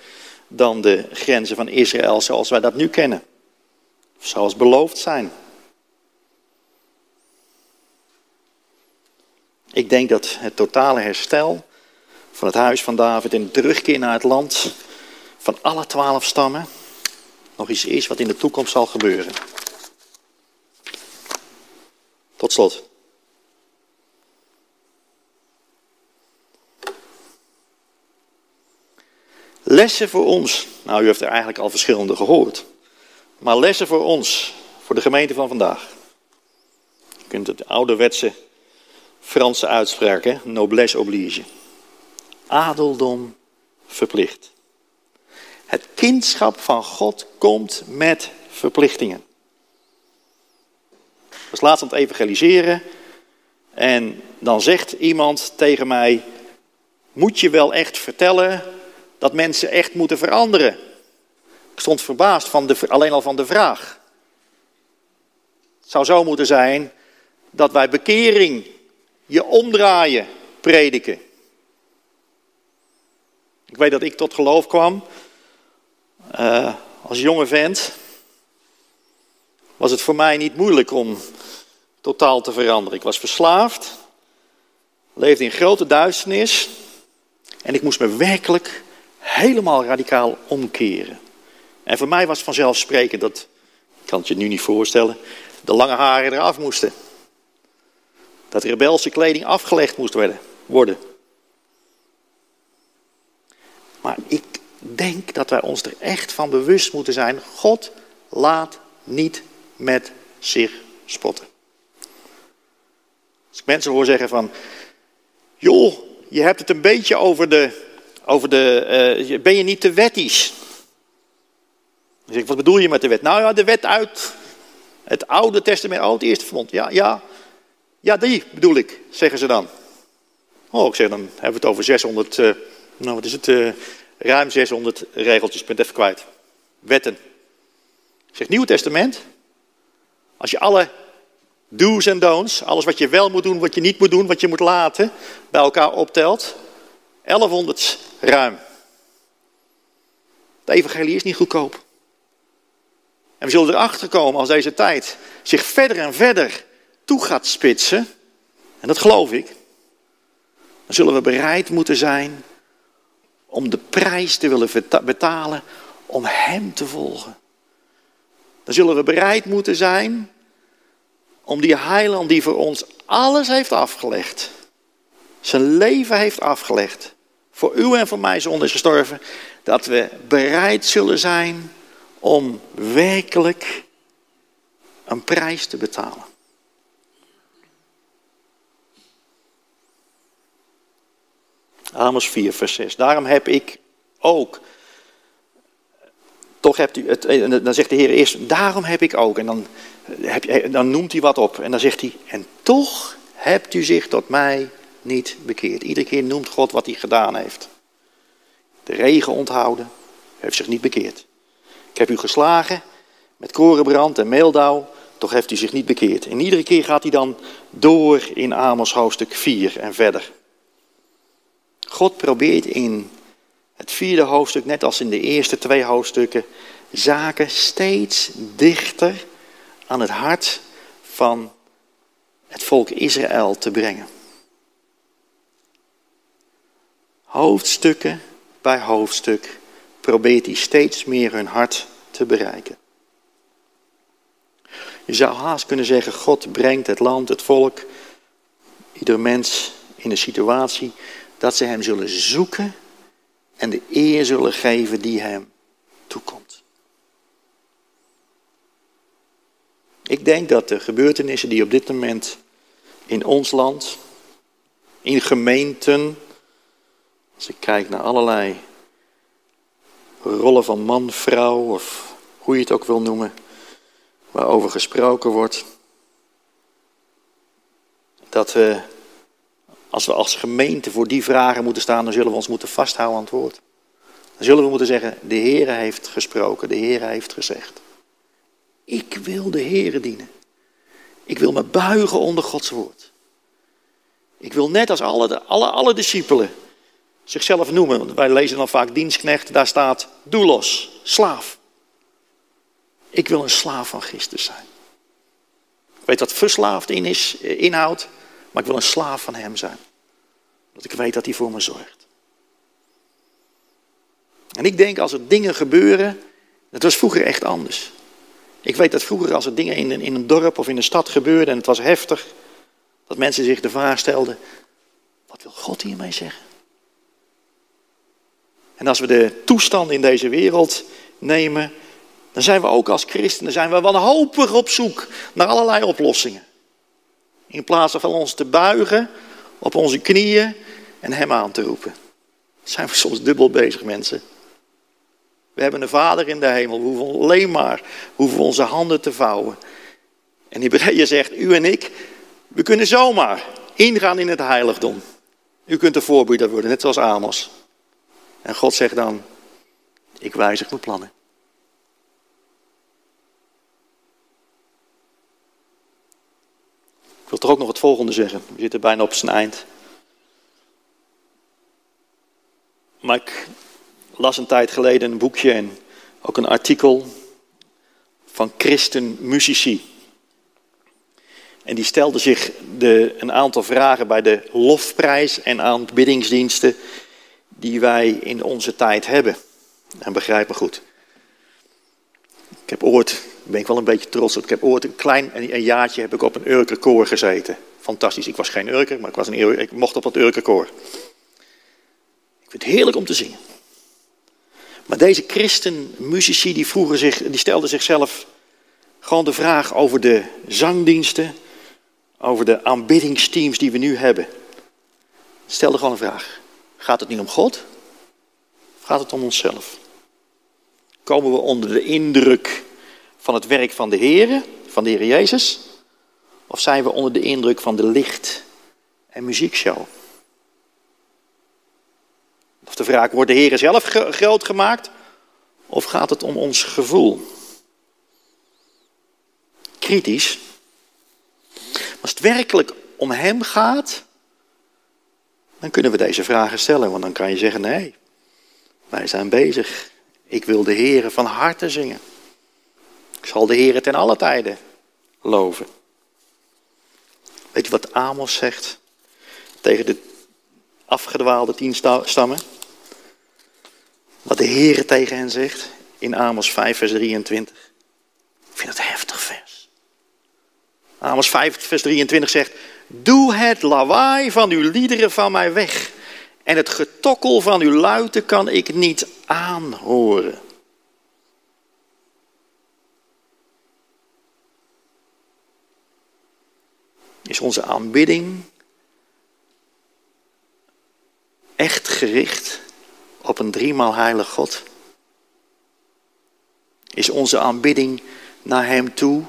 dan de grenzen van Israël zoals wij dat nu kennen. Zoals beloofd zijn. Ik denk dat het totale herstel van het huis van David en terugkeer naar het land van alle twaalf stammen nog iets is wat in de toekomst zal gebeuren. Tot slot. Lessen voor ons. Nou, u heeft er eigenlijk al verschillende gehoord. Maar lessen voor ons, voor de gemeente van vandaag. Je kunt het ouderwetse Franse uitspraak, hè? noblesse oblige. Adeldom verplicht. Het kindschap van God komt met verplichtingen. Was laatst aan het evangeliseren en dan zegt iemand tegen mij: Moet je wel echt vertellen dat mensen echt moeten veranderen? Ik stond verbaasd van de, alleen al van de vraag. zou zo moeten zijn dat wij bekering, je omdraaien, prediken. Weet dat ik tot geloof kwam uh, als jonge vent. Was het voor mij niet moeilijk om totaal te veranderen. Ik was verslaafd, leefde in grote duisternis en ik moest me werkelijk helemaal radicaal omkeren. En voor mij was vanzelfsprekend dat, ik kan het je nu niet voorstellen, de lange haren eraf moesten. Dat rebelse kleding afgelegd moest worden. Maar ik denk dat wij ons er echt van bewust moeten zijn. God laat niet met zich spotten. Als ik mensen hoor zeggen van, joh, je hebt het een beetje over de, over de uh, ben je niet te wettisch? Dan zeg ik, wat bedoel je met de wet? Nou ja, de wet uit het Oude Testament, oh, het Eerste Verbond. Ja, ja, ja, die bedoel ik, zeggen ze dan. Oh, ik zeg, dan hebben we het over 600, uh, eh, nou wat is het, uh, ruim 600 regeltjes, punt even kwijt. Wetten. Ik zeg, Nieuw Testament, als je alle do's en don'ts, alles wat je wel moet doen, wat je niet moet doen, wat je moet laten, bij elkaar optelt, 1100 ruim. De evangelie is niet goedkoop. En we zullen erachter komen als deze tijd zich verder en verder toe gaat spitsen, en dat geloof ik, dan zullen we bereid moeten zijn om de prijs te willen betalen om Hem te volgen. Dan zullen we bereid moeten zijn om die heiland die voor ons alles heeft afgelegd, zijn leven heeft afgelegd, voor u en voor mij zonder is gestorven, dat we bereid zullen zijn om werkelijk een prijs te betalen. Amos 4, vers 6. Daarom heb ik ook. Toch hebt u het. Dan zegt de Heer eerst. Daarom heb ik ook. En dan, heb, dan noemt hij wat op. En dan zegt hij. En toch hebt u zich tot mij niet bekeerd. Iedere keer noemt God wat hij gedaan heeft. De regen onthouden. heeft zich niet bekeerd. Ik heb u geslagen met korenbrand en meeldauw. Toch heeft u zich niet bekeerd. En iedere keer gaat hij dan door in Amos hoofdstuk 4 en verder. God probeert in het vierde hoofdstuk, net als in de eerste twee hoofdstukken, zaken steeds dichter aan het hart van het volk Israël te brengen. Hoofdstukken bij hoofdstuk probeert hij steeds meer hun hart te bereiken. Je zou haast kunnen zeggen, God brengt het land, het volk, ieder mens in een situatie dat ze hem zullen zoeken en de eer zullen geven die hem toekomt. Ik denk dat de gebeurtenissen die op dit moment in ons land, in gemeenten, als ik kijk naar allerlei rollen van man, vrouw of hoe je het ook wil noemen, waarover gesproken wordt, dat we als we als gemeente voor die vragen moeten staan, dan zullen we ons moeten vasthouden aan het woord. Dan zullen we moeten zeggen, de Heer heeft gesproken, de Heer heeft gezegd. Ik wil de Heer dienen. Ik wil me buigen onder Gods woord. Ik wil net als alle, alle, alle discipelen zichzelf noemen. Want wij lezen dan vaak dienstknecht, daar staat doulos, slaaf. Ik wil een slaaf van Christus zijn. Weet wat verslaafd in is, eh, inhoudt. Maar ik wil een slaaf van Hem zijn. Dat ik weet dat Hij voor me zorgt. En ik denk als er dingen gebeuren, dat was vroeger echt anders. Ik weet dat vroeger als er dingen in een, in een dorp of in een stad gebeurden en het was heftig, dat mensen zich de vraag stelden, wat wil God hiermee zeggen? En als we de toestand in deze wereld nemen, dan zijn we ook als christenen zijn we wanhopig op zoek naar allerlei oplossingen. In plaats van ons te buigen op onze knieën en Hem aan te roepen. Zijn we soms dubbel bezig, mensen. We hebben een Vader in de hemel. We hoeven alleen maar hoeven onze handen te vouwen. En Hebreeën zegt, u en ik, we kunnen zomaar ingaan in het heiligdom. U kunt de voorbeelder worden, net zoals Amos. En God zegt dan, ik wijzig mijn plannen. Toch ook nog het volgende zeggen. We zitten bijna op zijn eind. Maar ik las een tijd geleden een boekje en ook een artikel van christenmuzici. En die stelden zich de, een aantal vragen bij de lofprijs en aanbiddingsdiensten die wij in onze tijd hebben. En begrijp me goed. Ik heb ooit, ben ik wel een beetje trots op, ik heb ooit een klein een jaartje heb ik op een Urkerkoor gezeten. Fantastisch, ik was geen Urker, maar ik, was een, ik mocht op dat Urkerkoor. Ik vind het heerlijk om te zingen. Maar deze christenmuzici die, zich, die stelden zichzelf gewoon de vraag over de zangdiensten, over de aanbiddingsteams die we nu hebben. Stelden gewoon een vraag. Gaat het niet om God? Gaat het om onszelf? Komen we onder de indruk van het werk van de Heer, van de Heer Jezus? Of zijn we onder de indruk van de licht- en muziekshow? Of de vraag, wordt de Heer zelf groot gemaakt? Of gaat het om ons gevoel? Kritisch. Als het werkelijk om Hem gaat, dan kunnen we deze vragen stellen. Want dan kan je zeggen, nee, wij zijn bezig. Ik wil de Heer van harte zingen. Ik zal de Heer ten alle tijden loven. Weet je wat Amos zegt tegen de afgedwaalde tien stammen? Wat de Heer tegen hen zegt in Amos 5, vers 23. Ik vind het heftig vers. Amos 5, vers 23 zegt: Doe het lawaai van uw liederen van mij weg. En het getokkel van uw luiten kan ik niet aanhoren. Is onze aanbidding echt gericht op een driemaal heilig God? Is onze aanbidding naar Hem toe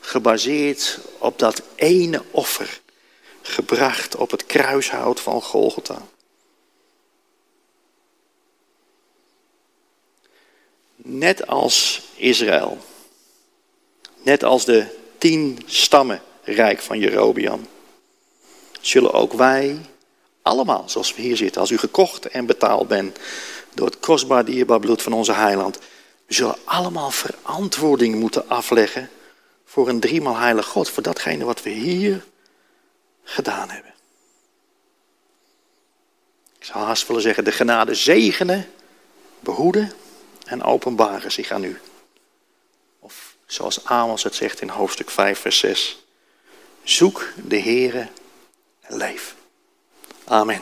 gebaseerd op dat ene offer, gebracht op het kruishout van Golgotha? Net als Israël, net als de tien stammen rijk van Jerobian, zullen ook wij allemaal, zoals we hier zitten, als u gekocht en betaald bent door het kostbaar dierbaar bloed van onze heiland, we zullen allemaal verantwoording moeten afleggen voor een driemaal heilig God, voor datgene wat we hier gedaan hebben. Ik zou haast willen zeggen, de genade zegenen, behoeden en openbaren zich aan u. Of zoals Amos het zegt in hoofdstuk 5, vers 6. Zoek de Heere en leef. Amen.